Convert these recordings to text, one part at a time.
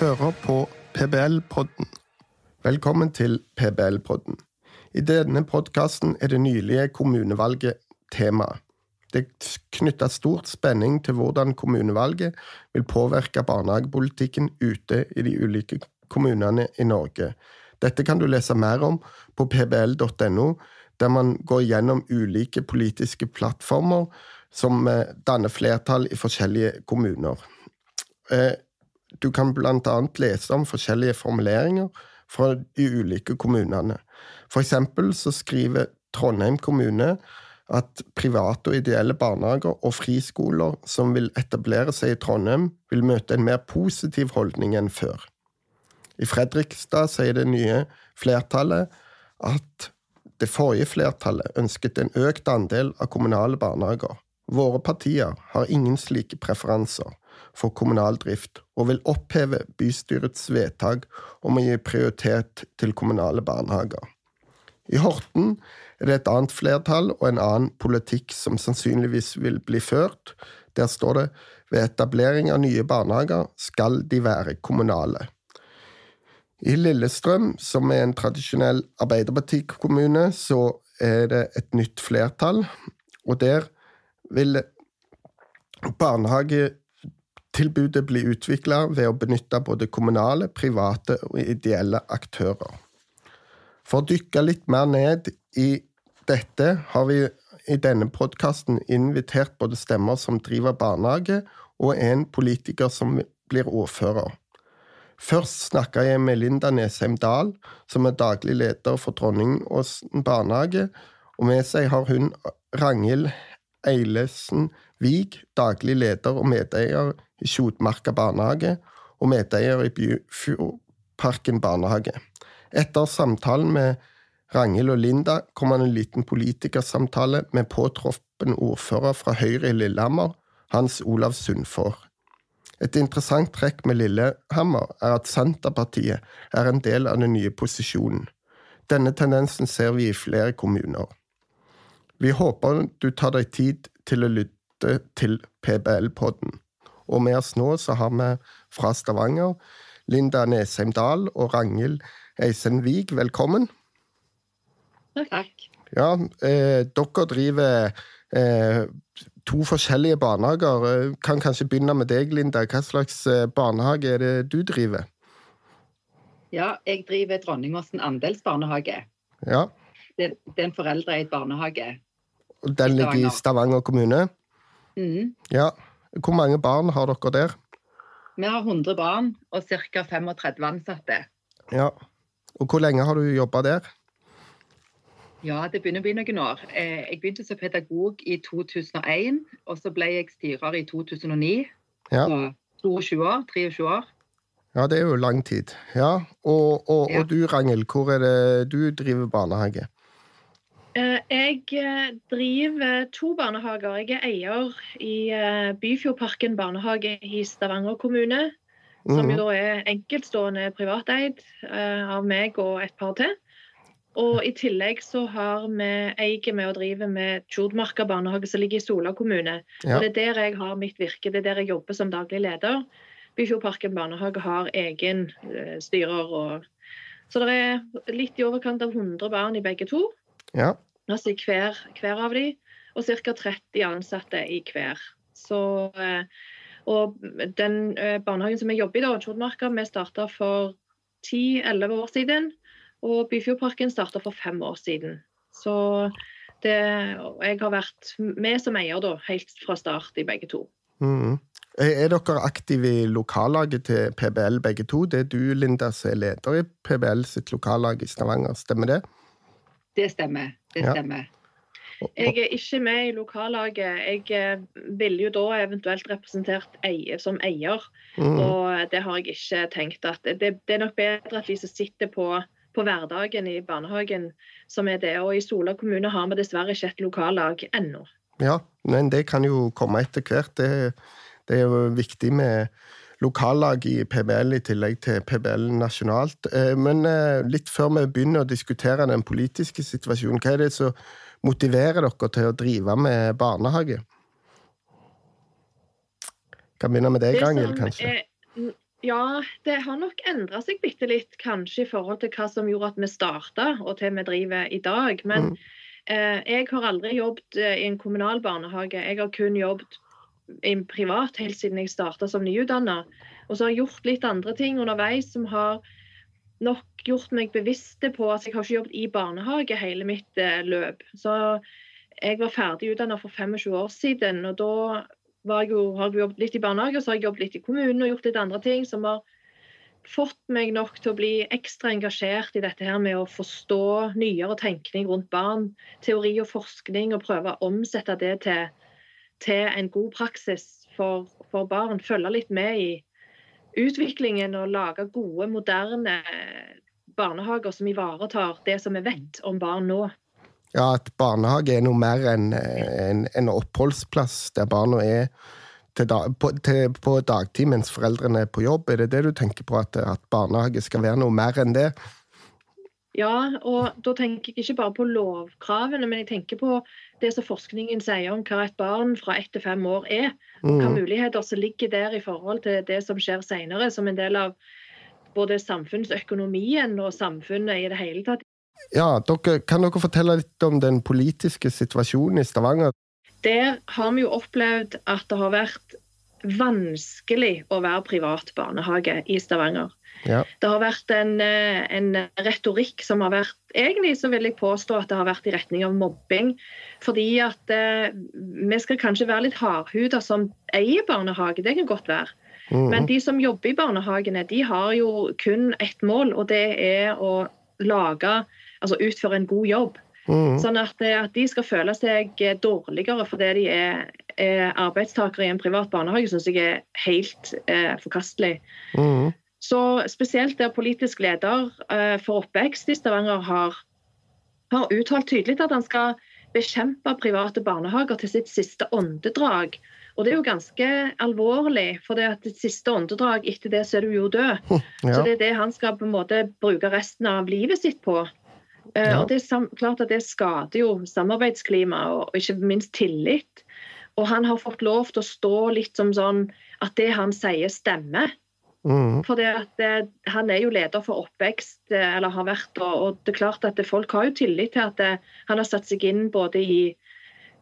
hører på PBL-podden. Velkommen til PBL-podden. I denne podkasten er det nylige kommunevalget tema. Det er knytta stort spenning til hvordan kommunevalget vil påvirke barnehagepolitikken ute i de ulike kommunene i Norge. Dette kan du lese mer om på pbl.no, der man går gjennom ulike politiske plattformer som eh, danner flertall i forskjellige kommuner. Du kan annet lese om forskjellige formuleringer fra de ulike kommunene. For eksempel så skriver Trondheim kommune at private og ideelle barnehager og friskoler som vil etablere seg i Trondheim, vil møte en mer positiv holdning enn før. I Fredrikstad sier det nye flertallet at det forrige flertallet ønsket en økt andel av kommunale barnehager. Våre partier har ingen slike preferanser for kommunal drift, og vil oppheve bystyrets vedtak om å gi prioritet til kommunale barnehager. I Horten er det et annet flertall og en annen politikk som sannsynligvis vil bli ført. Der står det ved etablering av nye barnehager skal de være kommunale. I Lillestrøm, som er en tradisjonell arbeiderpartikommune, så er det et nytt flertall, og der vil barnehagetilbudet blir utvikla ved å benytte både kommunale, private og ideelle aktører. For å dykke litt mer ned i dette har vi i denne podkasten invitert både stemmer som driver barnehage, og en politiker som blir ordfører. Først snakka jeg med Linda Nesheim Dahl, som er daglig leder for Dronningåsen barnehage, og med seg har hun Ragnhild Eilesen Vig, daglig leder og medeier i Tjodmarka barnehage, og medeier i Byfjordparken barnehage. Etter samtalen med Ragnhild og Linda kom han en liten politikersamtale med påtroppen ordfører fra Høyre i Lillehammer, Hans Olav Sundfor. Et interessant trekk med Lillehammer er at Senterpartiet er en del av den nye posisjonen. Denne tendensen ser vi i flere kommuner. Vi håper du tar deg tid til å lytte til PBL-podden. Og med oss nå så har vi fra Stavanger Linda Nesheim Dahl og Ragnhild Eisen Vig. Velkommen. Takk. Ja, eh, dere driver eh, to forskjellige barnehager. Eh, kan kanskje begynne med deg, Linda. Hva slags eh, barnehage er det du driver? Ja, jeg driver Dronningåsen andelsbarnehage. Ja. Det, det er en foreldreeid barnehage. Den ligger i Stavanger kommune? Mm. Ja. Hvor mange barn har dere der? Vi har 100 barn og ca. 35 ansatte. Ja. Og hvor lenge har du jobba der? Ja, det begynner å bli noen år. Eh, Jeg begynte som pedagog i 2001, og så ble jeg styrer i 2009. Ja. Så 22 år. 23 år. Ja, det er jo lang tid. Ja, Og, og, Ja. og du, Rangel, hvor er det du driver barnehage? Jeg eh, driver to barnehager. Jeg er eier i eh, Byfjordparken barnehage i Stavanger kommune. Som Mhm. jo da er enkeltstående privateid eh, av meg og et par til. Og i tillegg så har vi eier med å drive med Tjordmarka barnehage som ligger i Sola kommune. Ja. Og det er der jeg har mitt virke, det er der jeg jobber som daglig leder. Byfjordparken barnehage har egen styrer og Så det er litt i overkant av 100 barn i begge to Ja. Altså i hver, hver av de, og ca. 30 ansatte i hver. Så, eh, og den eh, barnehagen som jeg jobber i, da, vi starta for 10-11 år siden. Og Byfjordparken starta for fem år siden. Så det, jeg har vært med som eier da, helt fra start i begge to. Er er dere aktive i lokallaget til PBL begge to? Det er du, Linda, som er leder i PBL sitt lokallag i Stavanger, stemmer det? Det stemmer. Det stemmer. Jeg er ikke med i lokallaget. Jeg eh, ville jo da eventuelt representert eier, som eier. Mm. Og det har jeg ikke tenkt at Det, det er nok bedre at de som sitter på, på hverdagen i barnehagen, som er det. Og i Sola kommune har vi dessverre ikke et lokallag ennå. Ja, men det kan jo komme etter hvert. Det, det er jo viktig med lokallag i PBL i tillegg til PBL nasjonalt. Eh, Men eh, litt før vi begynner å diskutere den politiske situasjonen, hva er det som motiverer dere til å drive med barnehage? Kan begynne med deg, Angel, kanskje? er- Ja, det har nok endra seg bitte litt, kanskje i forhold til hva som gjorde at vi starta og til vi driver i dag. Men Mm. eh, jeg har aldri jobbet eh, i en kommunal barnehage. Jeg har kun jobbet privat helt siden jeg starta som nyutdanna. Og så har jeg gjort litt andre ting underveis som har nok gjort meg bevisste på at jeg har ikke jobbet i barnehage hele mitt eh, løp. Så jeg var ferdig utdanna for 25 år siden, og da jeg jo, har jeg jobbet litt i barnehage, og så har jeg jobbet litt i kommunen og gjort litt andre ting som har fått meg nok til å bli ekstra engasjert i dette her med å forstå nyere tenkning rundt barn, teori og forskning, og prøve å omsette det til, til en god praksis for, for barn. Følge litt med i utviklingen og lage gode, moderne barnehager som ivaretar det som vi vet om barn nå. Ja, at barnehage er noe mer enn en, en oppholdsplass der barna er til da, på, til, på dagtid mens foreldrene er på jobb. Er det det du tenker på, at, at barnehage skal være noe mer enn det? Ja, og da tenker jeg ikke bare på lovkravene, men jeg tenker på det som forskningen sier om hva et barn fra ett til fem år er. Og hva Mm. muligheter som ligger der i forhold til det som skjer senere, som en del av både samfunnsøkonomien og samfunnet i det hele tatt. Ja, dere, Kan dere fortelle litt om den politiske situasjonen i Stavanger? Der har vi jo opplevd at det har vært vanskelig å være privat barnehage i Stavanger. Ja. Det har vært en, eh, en retorikk som har vært Egentlig så vil jeg påstå at det har vært i retning av mobbing. Fordi at eh, vi skal kanskje være litt hardhuda som eier barnehage, det kan godt være. Mm. Men de som jobber i barnehagene, de har jo kun ett mål, og det er å lage Altså utføre en god jobb. Mm. Sånn at, eh, at de skal føle seg eh, dårligere fordi de er, er arbeidstakere i en privat barnehage, syns jeg er helt eh, forkastelig. Mm. Så spesielt der politisk leder eh, for oppvekst i Stavanger har, har uttalt tydelig at han skal bekjempe private barnehager til sitt siste åndedrag. Og det er jo ganske alvorlig, for det at ditt siste åndedrag etter det så er du jo død. Så det er det han skal på en måte bruke resten av livet sitt på. Eh, Ja. Og det er klart at det skader jo samarbeidsklima og ikke minst tillit. Og han har fått lov til å stå litt som sånn at det han sier, stemmer. Mm. For det, han er jo leder for oppvekst, eh, eller har vært, og, og det er klart at det, folk har jo tillit til at det, han har satt seg inn både i,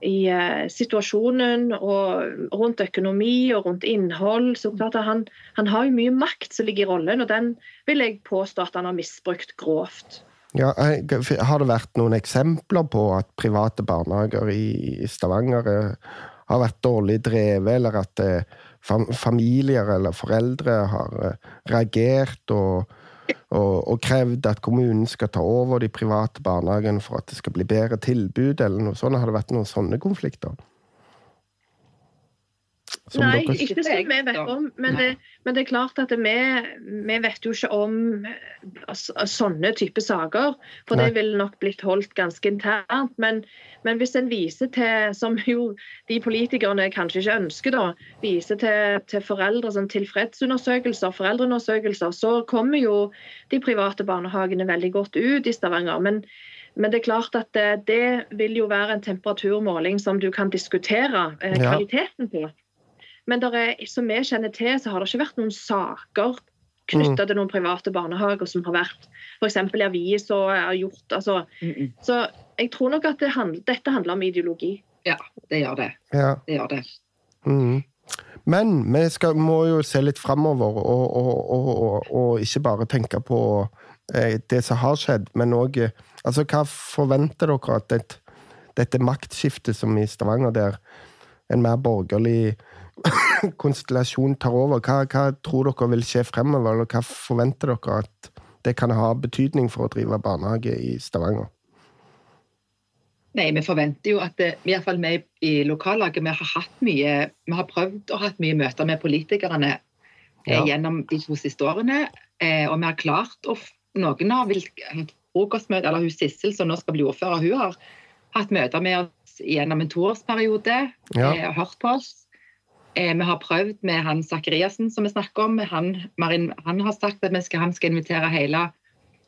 i uh, situasjonen og rundt økonomi og rundt innhold. Så klart at han, han har jo mye makt som ligger i rollen, og den vil jeg påstå at han har misbrukt grovt. Ja, har det vært noen eksempler på at private barnehager i Stavanger eh, har vært dårlig drevet, eller at eh, familier eller foreldre har eh, reagert og, og, og krevd at kommunen skal ta over de private barnehagene for at det skal bli bedre tilbud, eller noe sånt? Har det vært noen sånne konflikter? Nei, dere- ikke som vi vet om. Men det, men det er klart at vi, vi vet jo ikke om altså, sånne type saker. For Nei. det ville nok blitt holdt ganske internt. Men, men hvis en viser til, som jo de politikerne kanskje ikke ønsker, da, viser til, til foreldre som tilfredsundersøkelser, foreldreundersøkelser, så kommer jo de private barnehagene veldig godt ut i Stavanger. Men men det er klart at det, det vil jo være en temperaturmåling som du kan diskutere eh, kvaliteten på. Men der er, som vi kjenner til, så har det ikke vært noen saker knytta til noen private barnehager som har vært f.eks. i avis og har gjort altså, Mm -mm. Så jeg tror nok at det handl- dette handler om ideologi. Det gjør det. Ja. det, gjør det. Mhm. Men vi skal, må jo se litt framover, og, og, og, og, og ikke bare tenke på eh, det som har skjedd, men òg altså, Hva forventer dere at et, dette maktskiftet som i Stavanger, der en mer borgerlig konstellasjon tar over, hva, hva tror dere vil skje fremover, eller hva forventer dere at det kan ha betydning for å drive barnehage i Stavanger? Nei, Vi forventer jo at det, i hvert fall vi i lokallaget vi har hatt mye, vi har prøvd å ha mye møter med politikerne eh, Ja. gjennom de to siste årene. Eh, og vi har klart å Noen har vil- hatt frokostmøte, eller hun Sissel som nå skal bli ordfører, hun har hatt møter med oss gjennom en toårsperiode. Ja. Eh, hørt på oss. Eh, vi har prøvd med han Sakariassen som vi snakker om. Han, Marin, han har sagt at vi skal, han skal invitere hele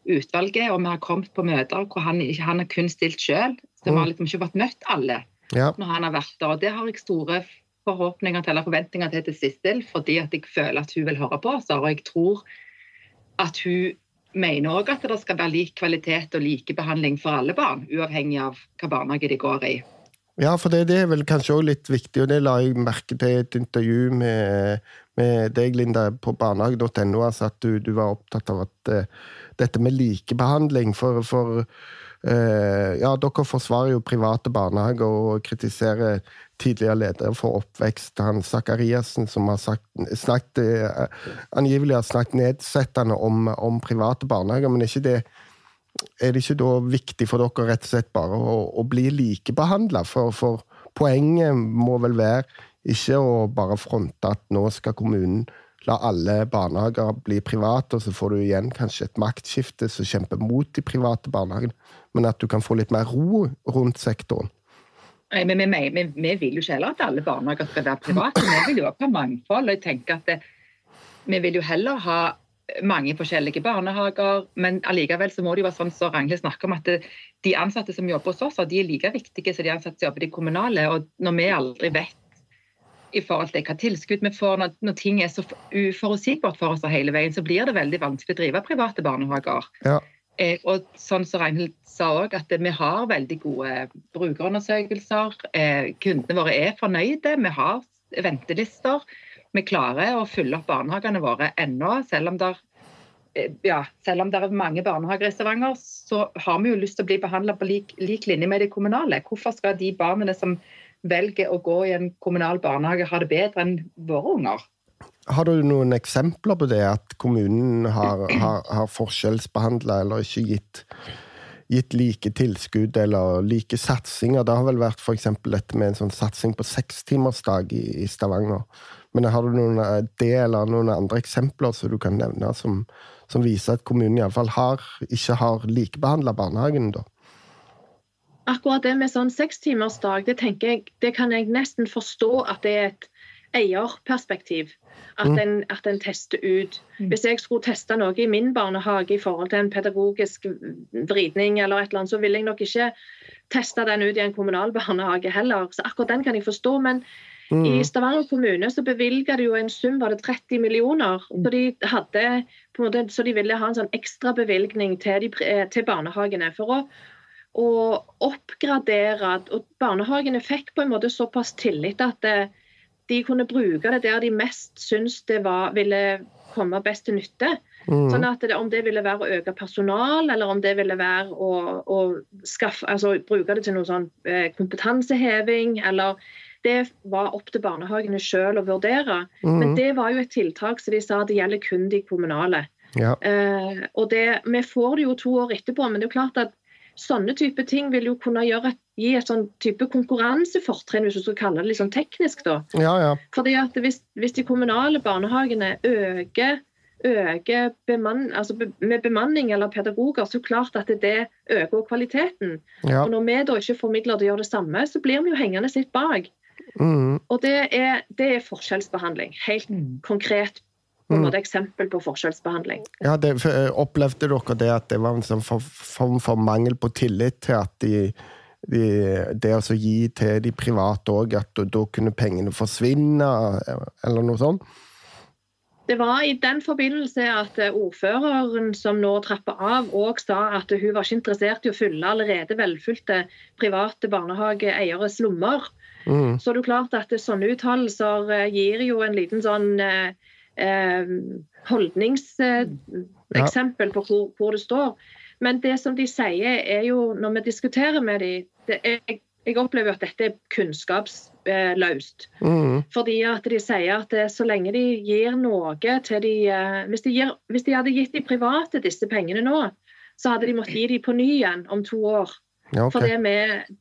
utvalget, og vi har kommet på møter hvor han, han har kun stilt selv. Så vi har liksom ikke fått møtt alle Ja. når han har vært der. Og det har jeg store forhåpninger til eller forventninger til til Sissel, fordi at jeg føler at hun vil høre på oss. Og jeg tror at hun mener òg at det skal være lik kvalitet og likebehandling for alle barn, uavhengig av hva barnehage de går i. Ja, for det, det er vel kanskje òg litt viktig, og det la jeg merke til i et intervju med, med deg, Linda, på barnehage.no, altså at du, du, var opptatt av at uh, dette med likebehandling for, for uh, Ja, dere forsvarer jo private barnehager og kritiserer tidligere leder for oppvekst, han Sakariassen, som har sagt, snakket, uh, angivelig har snakket nedsettende om, om private barnehager, men er ikke det er det ikke da viktig for dere rett og slett bare å, å bli likebehandla? For, for, poenget må vel være ikke å bare fronte at nå skal kommunen la alle barnehager bli private, og så får du igjen kanskje et maktskifte som kjemper mot de private barnehagene, men at du kan få litt mer ro rundt sektoren. Nei, men vi, vi, vi, vil jo ikke heller at alle barnehager skal være private. Vi vil jo ha mangfold. og jeg tenker at det, Vi vil jo heller ha mange forskjellige barnehager, men allikevel så må det jo være sånn som så Ragnhild snakker om, at det, de ansatte som jobber hos oss, de er like viktige som de ansatte som jobber i de kommunale. og Når vi aldri vet i forhold til hva tilskudd vi får, når, når ting er så uforutsigbart for oss hele veien, så blir det veldig vanskelig å drive private barnehager. Ja. Eh, og sånn som Ragnhild sa òg, at vi har veldig gode brukerundersøkelser. Eh, kundene våre er fornøyde. Vi har ventelister vi klarer å fylle opp barnehagene våre ennå, selv om det eh, ja, selv om det er mange barnehager i Stavanger, så har vi jo lyst til å bli behandla på lik, lik, linje med de kommunale. Hvorfor skal de barna som velger å gå i en kommunal barnehage, ha det bedre enn våre unger? Har du noen eksempler på det, at kommunen har, har, har forskjellsbehandla eller ikke gitt, gitt, like tilskudd eller like satsinger? Det har vel vært f.eks. dette med en sånn satsing på sekstimersdag i, i Stavanger men har du noen eh, det eller noen andre eksempler som du kan nevne, som, som viser at kommunen iallfall har, ikke har likebehandla barnehagen? da? Akkurat det med sånn sekstimersdag, det tenker jeg, det kan jeg nesten forstå at det er et eierperspektiv. At, mm. en, at en tester ut. Hvis jeg skulle teste noe i min barnehage i forhold til en pedagogisk vridning, eller et eller annet, så ville jeg nok ikke teste den ut i en kommunal barnehage heller. Så akkurat den kan jeg forstå. Men Mm. I Stavanger kommune så bevilga de jo en sum, var det 30 millioner. Så de, hadde, måte, så de ville ha en sånn ekstrabevilgning til, de, eh, til barnehagene for å, å, oppgradere. Og barnehagene fikk på en måte såpass tillit at det, eh, de kunne bruke det der de mest syntes det var, ville komme best til nytte. Mm. Sånn at det, Om det ville være å øke personal, eller om det ville være å, å skaffe, altså, bruke det til noe sånn eh, kompetanseheving, eller det var opp til barnehagene sjøl å vurdere. Mm. Men det var jo et tiltak som de sa det gjelder kun de kommunale. Ja. Eh, og det, Vi får det jo to år etterpå, men det er jo klart at sånne type ting vil jo kunne et, gi et sånn type konkurransefortrinn, hvis du skal kalle det litt sånn teknisk. da. Ja, ja. Fordi at hvis, hvis, de kommunale barnehagene øker, øker bemann, altså med bemanning eller pedagoger, så klart at det øker kvaliteten. Ja. Og Når vi da ikke formidler å gjøre det samme, så blir vi jo hengende sitt bak. Mm. Og det er, det er, forskjellsbehandling. Helt mm. konkret på en mm. måte eksempel på forskjellsbehandling. Ja, det, for, Opplevde dere det at det var en sånn form for, for, mangel på tillit til at de, de, det å gi til de private òg, at da kunne pengene forsvinne, eller noe sånt? Det var i den forbindelse at eh, ordføreren som nå trapper av, òg sa at hun var ikke interessert i å fylle allerede velfylte private barnehageeieres lommer. Mm. Så det er klart at sånne uttalelser eh, gir jo en liten sånn eh, eh holdningseksempel ja. på hvor, hvor, det står. Men det som de sier, er jo når vi diskuterer med dem jeg, jeg opplever at dette er kunnskapsløst. Mm. Fordi at de sier at det, så lenge de gir noe til de hvis de, gir, hvis de hadde gitt de private disse pengene nå, så hadde de måttet gi dem på ny igjen om to år. Ja, okay. Fordi vi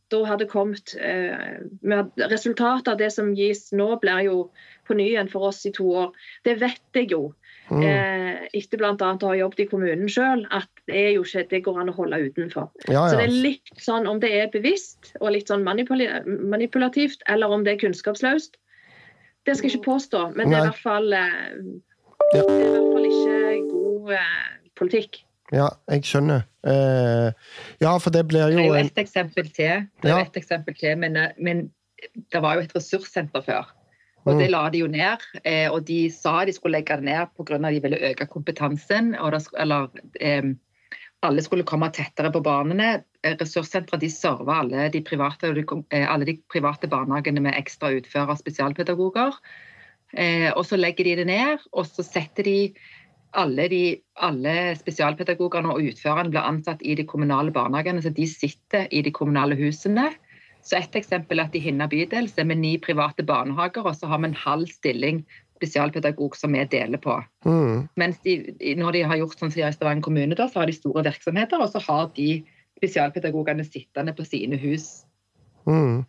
da hadde kommet eh, Resultatet av det som gis nå, blir jo på ny igjen for oss i to år. Det vet jeg jo. Mm. Eh, etter bl.a. å ha jobbet i kommunen sjøl, at det, er jo ikke, det går an å holde utenfor. Ja, ja. Så det er litt sånn om det er bevisst og litt sånn manipulativt, eller om det er kunnskapsløst. Det skal jeg ikke påstå, men det er, i hvert fall, eh, det er i hvert fall ikke god eh, politikk. Ja, jeg skjønner. Uh, ja, for det blir jo Det er jo et eksempel til. Det ja. et eksempel til men, eh, men, det var jo et ressurssenter før. Og det la de jo ned. Eh, og de sa de skulle legge det ned pga. de ville øke kompetansen. Det, eller eh, alle skulle komme tettere på barnene. Ressurssentra de server alle de private, alle de private barnehagene med ekstra utfører og spesialpedagoger. Eh, og så legger de det ned, og så setter de alle, de, alle spesialpedagogene og utførerne blir ansatt i de kommunale barnehagene, så de sitter i de kommunale husene. Så Et eksempel er at i Hinna bydel er vi ni private barnehager, og så har vi en halv stilling spesialpedagog som vi deler på. Mm. Mens de, når de har gjort sånn som i Stavanger kommune, da, så har de store virksomheter, og så har de spesialpedagogene sittende på sine hus mm.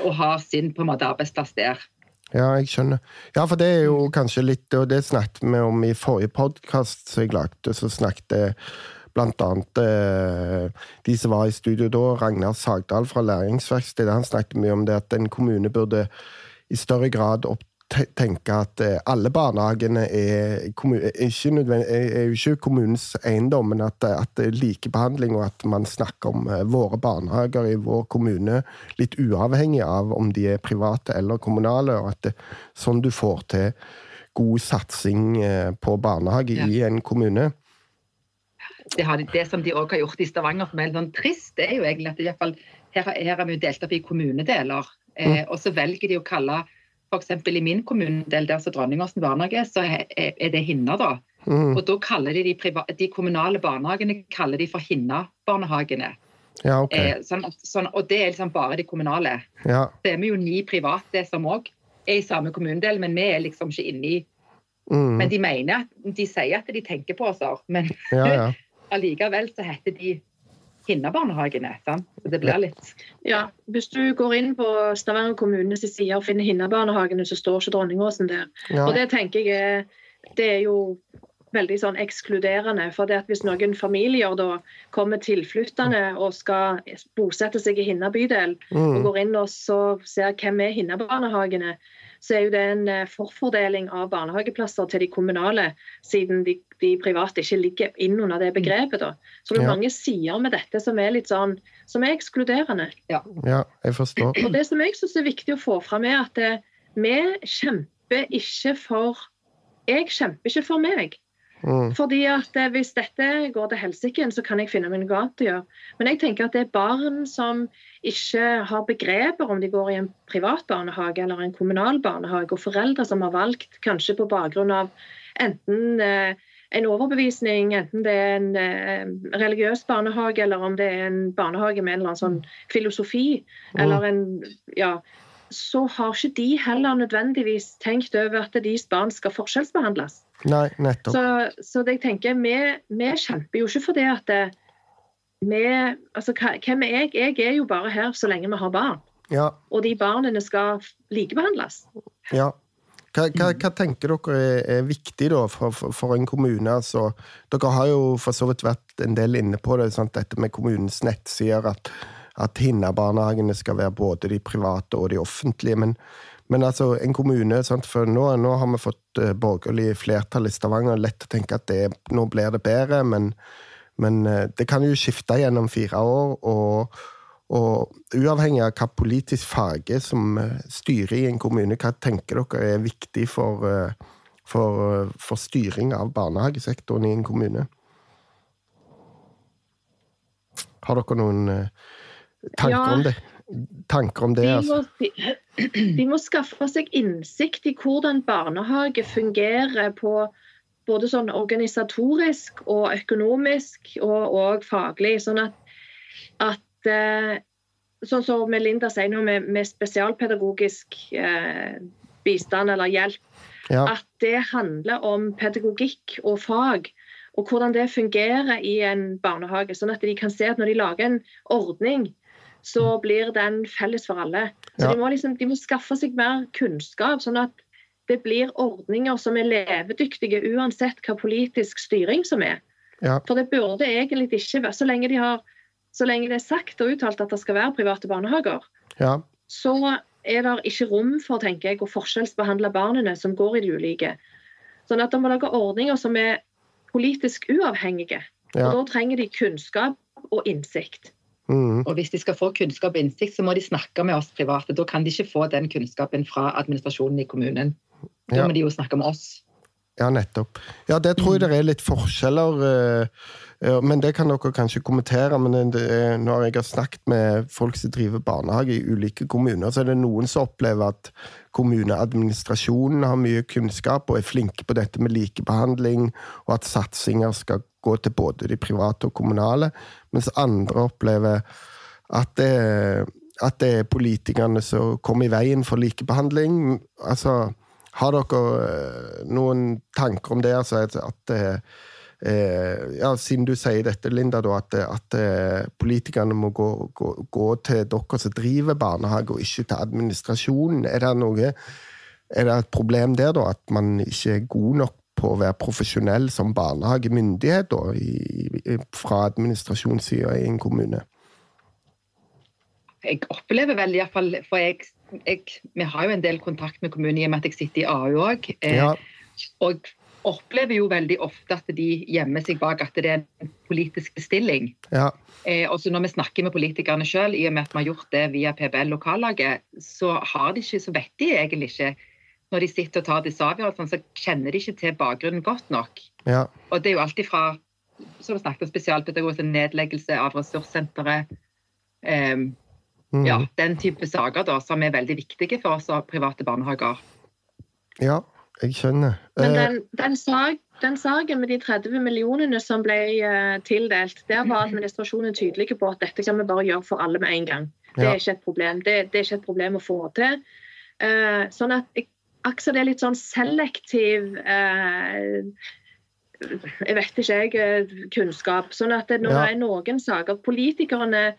og har sin på en måte arbeidsplass der. Ja, jeg skjønner. Ja, for det er jo kanskje litt Og det snakket vi om i forrige podkast som jeg lagde. Så snakket blant annet eh, de som var i studio da, Ragnar Sagdal fra Læringsverkstedet, han snakket mye om det at en kommune burde i større grad opp tenke at eh, alle barnehagene er, ikke er, jo ikke kommunens eiendom, men at, at det er likebehandling, og at man snakker om eh, våre barnehager i vår kommune litt uavhengig av om de er private eller kommunale, og at det, sånn du får til god satsing eh, på barnehage ja. i en kommune. Det, har, det som de òg har gjort i Stavanger som er litt sånn trist, det er jo egentlig at fall, her, her er vi delt opp i kommunedeler. Mm. Eh, og så velger de å kalle F.eks. i min kommunedel, der som Dronningåsen barnehage, så er det Hinna, da. Mm. Og da kaller de de, de, kommunale barnehagene kaller de for Hinna-barnehagene. Ja, okay. eh, sånn, sånn, og det er liksom bare de kommunale. Ja. Så er vi jo ni private som òg er i samme kommunedel, men vi er liksom ikke inne i mm. Men de mener de sier at de tenker på oss, men ja, allikevel så heter de Hinna-barnehagene. Det blir litt Ja, Hvis du går inn på Stavanger kommunes side og finner Hinna-barnehagene, så står ikke Dronningåsen der. Ja. Og det tenker jeg er, det er jo veldig sånn ekskluderende. For det at hvis noen familier da kommer tilflyttende og skal bosette seg i Hinna bydel, mm. og går inn og så ser hvem er Hinna-barnehagene, så er jo det en eh, forfordeling av barnehageplasser til de kommunale, siden de, de private ikke ligger inn under det begrepet. da. Så det er ja. mange sider med dette som er litt sånn, som er ekskluderende. Ja, ja jeg forstår. Og Det som jeg syns er viktig å få fram, er at det, eh, vi kjemper ikke for Jeg kjemper ikke for meg. Mm. Fordi at eh, Hvis dette går til helsike, så kan jeg finne meg noe annet å gjøre. Men jeg tenker at det er barn som ikke har begreper om de går i en privat barnehage eller en kommunal barnehage, og foreldre som har valgt kanskje på bakgrunn av enten eh, en overbevisning, enten det er en eh, religiøs barnehage eller om det er en barnehage med en eller annen sånn filosofi, mm. eller en ja, så har ikke de heller nødvendigvis tenkt over at deres barn skal forskjellsbehandles. Nei, nettopp. Så, så jeg tenker, vi, vi, kjemper jo ikke for det at det, vi altså, Hvem er jeg? Jeg er jo bare her så lenge vi har barn. Ja. Og de barnene skal likebehandles. Ja. Hva, hva, hva, tenker dere er, er viktig da for, for, for, en kommune? Altså, dere har jo for så vidt vært en del inne på det, sant? dette med kommunens nettsider. At, at Hinna-barnehagene skal være både de private og de offentlige. Men, men altså, en kommune sant? For nå, nå, har vi fått uh, borgerlig flertall i Stavanger. Lett å tenke at det, nå blir det bedre, men, men uh, det kan jo skifte gjennom fire år. og og uavhengig av hva politisk farge som uh, styrer i en kommune, hva tenker dere er viktig for, for, for styring av barnehagesektoren i en kommune? Har dere noen tanker ja. om det? tanker om det? Altså. De, må, de må skaffe seg innsikt i hvordan barnehage fungerer på både sånn organisatorisk og økonomisk og, og faglig. Sånn at, at eh, Sånn som Melinda sier nå med, med spesialpedagogisk eh, bistand eller hjelp. Ja. At det handler om pedagogikk og fag og hvordan det fungerer i en barnehage. Sånn at de kan se at når de lager en ordning så blir den felles for alle. Så ja. de, må liksom, de må skaffe seg mer kunnskap, sånn at det blir ordninger som er levedyktige uansett hva politisk styring som er. Ja. For det burde egentlig ikke være så lenge, de har, så lenge det er sagt og uttalt at det skal være private barnehager, ja. så er det ikke rom for tenker jeg, å forskjellsbehandle barnene som går i de ulike. Sånn at de må lage ordninger som er politisk uavhengige. Og da trenger de kunnskap og innsikt. Mm. Og hvis de skal få kunnskap og innsikt, så må de snakke med oss private. Da kan de ikke få den kunnskapen fra administrasjonen i kommunen. Da Ja. må de jo snakke med oss. Ja, nettopp. Ja, det tror jeg det er litt forskjeller, eh, men det kan dere kanskje kommentere. Men det er, når jeg har snakket med folk som driver barnehage i ulike kommuner, så er det noen som opplever at kommuneadministrasjonen har mye kunnskap og er flinke på dette med likebehandling, og at satsinger skal gå til både de private og kommunale, mens andre opplever at det, at det er politikerne som kommer i veien for likebehandling. Altså, har dere eh, noen tanker om det? Altså at, at eh, eh, ja, Siden du sier dette, Linda, da, at, at eh, politikerne må gå, gå, gå til dere som driver barnehage, og ikke til administrasjonen. Er det, noe, er det et problem der, da? At man ikke er god nok på å være profesjonell som barnehagemyndighet da, i, i, fra administrasjonssida i en kommune? Jeg opplever vel iallfall For jeg, jeg, vi har jo en del kontakt med kommunen i og med at jeg sitter i AU òg. Ja, Og opplever jo veldig ofte at de gjemmer seg bak at det er en politisk bestilling. ja, Eh, også når vi snakker med politikerne sjøl, i og med at vi har gjort det via PBL-lokallaget, så har de ikke, så vet de egentlig ikke Når de sitter og tar disse avgjørelsene, så kjenner de ikke til bakgrunnen godt nok. ja. Og det er jo alltid fra som vi snakket om spesialpedagogisk nedleggelse av ressurssenteret. Eh, Mm. ja, den type saker da, som er veldig viktige for oss og private barnehager. ja jeg skjønner. Men Eh, den, den, sag, den saken med de 30 millionene som ble uh, tildelt, der var administrasjonen tydelig på at dette kan vi bare gjøre for alle med en gang. Det er ikke et problem. Det, det er ikke et problem å få til. Uh, sånn at jeg, akkurat det er litt sånn selektiv eh, jeg vet ikke, jeg, kunnskap. Sånn at det, når Ja. det er noen saker Politikerne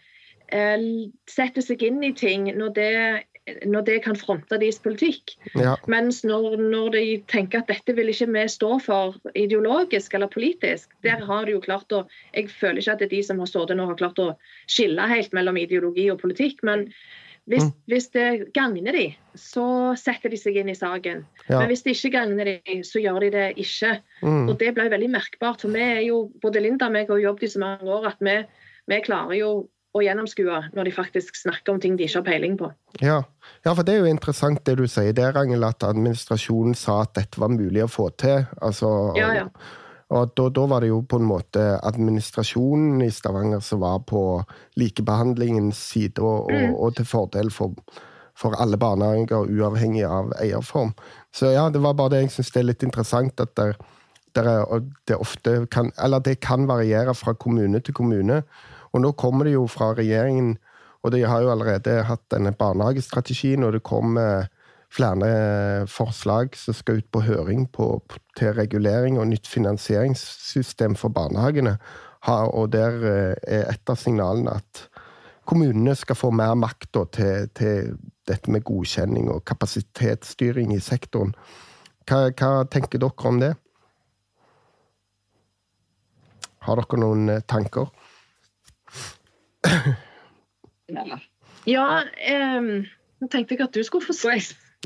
eh, setter seg inn i ting når det, når det kan fronte deres politikk. ja, Mens når, når de tenker at dette vil ikke vi stå for ideologisk eller politisk, der har de jo klart å Jeg føler ikke at det er de som har stått nå har klart å skille helt mellom ideologi og politikk, men hvis, Mm. hvis det gagner de, så setter de seg inn i saken. ja. Men hvis det ikke gagner de, så gjør de det ikke. Mm. Og det ble veldig merkbart. For vi er jo, både Linda og meg har jobbet i så mange år at vi, vi klarer jo å gjennomskue når de faktisk snakker om ting de ikke har peiling på. Ja. ja, for det er jo interessant det du sier der, Angel, at administrasjonen sa at dette var mulig å få til. Altså, Ja, ja. Og da, da var det jo på en måte administrasjonen i Stavanger som var på likebehandlingens side, og, Mm. og, og til fordel for, for alle barnehager, uavhengig av eierform. Så ja, det var bare det jeg syns er litt interessant, at der, der er, det ofte kan Eller det kan variere fra kommune til kommune. Og nå kommer det jo fra regjeringen, og de har jo allerede hatt denne barnehagestrategien, og det kommer flere forslag som skal ut på høring på, til regulering og nytt finansieringssystem for barnehagene. Og der eh, er et av signalene at kommunene skal få mer makt til, til dette med godkjenning og kapasitetsstyring i sektoren. Hva, hva tenker dere om det? Har dere noen eh, tanker? Ja. Ehm, nå tenkte jeg at du skulle få si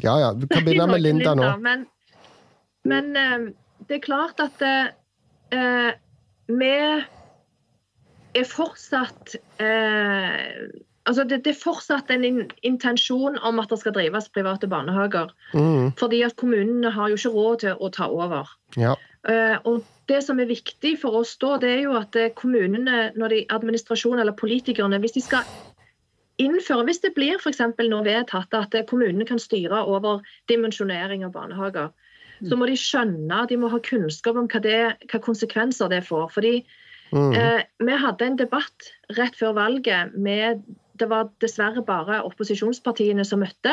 Ja, ja. Du kan begynne med Linda nå. Men, men ehm, det er klart at eh, vi er fortsatt eh, Altså det, det er fortsatt en in intensjon om at det skal drives private barnehager. Mm, Fordi at kommunene har jo ikke råd til å ta over. ja. Eh, og det som er viktig for oss da, det er jo at eh, kommunene, når de administrasjonen eller politikerne, hvis de skal innføre, hvis det blir f.eks. nå vedtatt at eh, kommunene kan styre over dimensjonering av barnehager, så må de skjønne, de må ha kunnskap om hva, det, hva konsekvenser det får. Fordi Mm, eh, vi hadde en debatt rett før valget med Det var dessverre bare opposisjonspartiene som møtte.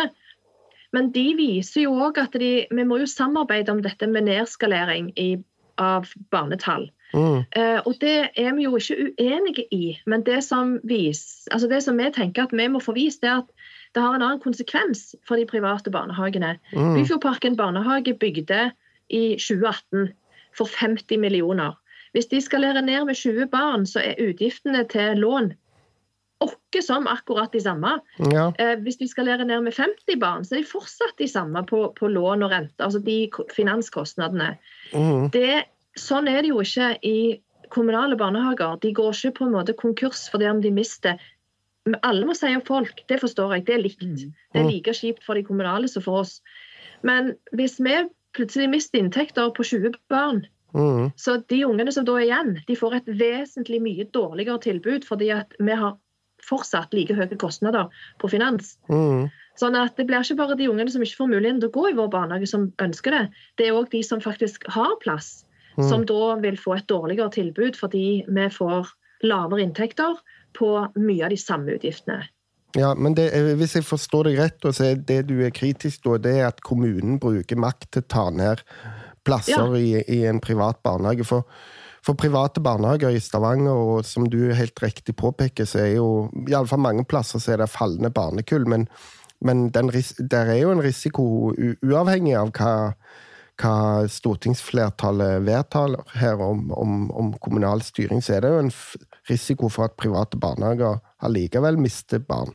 Men de viser jo òg at de, vi må jo samarbeide om dette med nedskalering i, av barnetall. mm, Eh, og det er vi jo ikke uenige i. Men det som, vis, altså det som vi tenker at vi må få vist, er at det har en annen konsekvens for de private barnehagene. mm, Byfjordparken barnehage bygde i 2018 for 50 millioner. Hvis de skalerer ned med 20 barn, så er utgiftene til lån åkke som akkurat de samme. ja. Eh, hvis de skalerer ned med 50 barn, så er de fortsatt de samme på, på lån og rente. Altså de finanskostnadene. Mm, Det, sånn er det jo ikke i kommunale barnehager. De går ikke på en måte konkurs fordi om de mister men alle må si opp folk, det forstår jeg. Det er likt. Mm. Det er like kjipt for de kommunale som for oss. Men hvis vi plutselig mister inntekter på 20 barn, Mm. så de ungene som da er igjen, de får et vesentlig mye dårligere tilbud fordi at vi har fortsatt like høye kostnader på finans. Mm. Sånn at det blir ikke bare de ungene som ikke får muligheten til å gå i vår barnehage, som ønsker det. Det er òg de som faktisk har plass, Mm. som da vil få et dårligere tilbud fordi vi får lavere inntekter på mye av de samme utgiftene. Ja, men det, er- hvis jeg forstår deg rett, så er det du er kritisk til, det er at kommunen bruker makt til å ta ned plasser i, i en privat barnehage. For, for private barnehager i Stavanger, og som du helt riktig påpeker, så er jo iallfall mange plasser så er det fallende barnekull. Men, men den, der er jo en risiko, uavhengig av hva, hva stortingsflertallet vedtar her om, om, om kommunal styring, så er det jo en risiko for at private barnehager allikevel mister barn.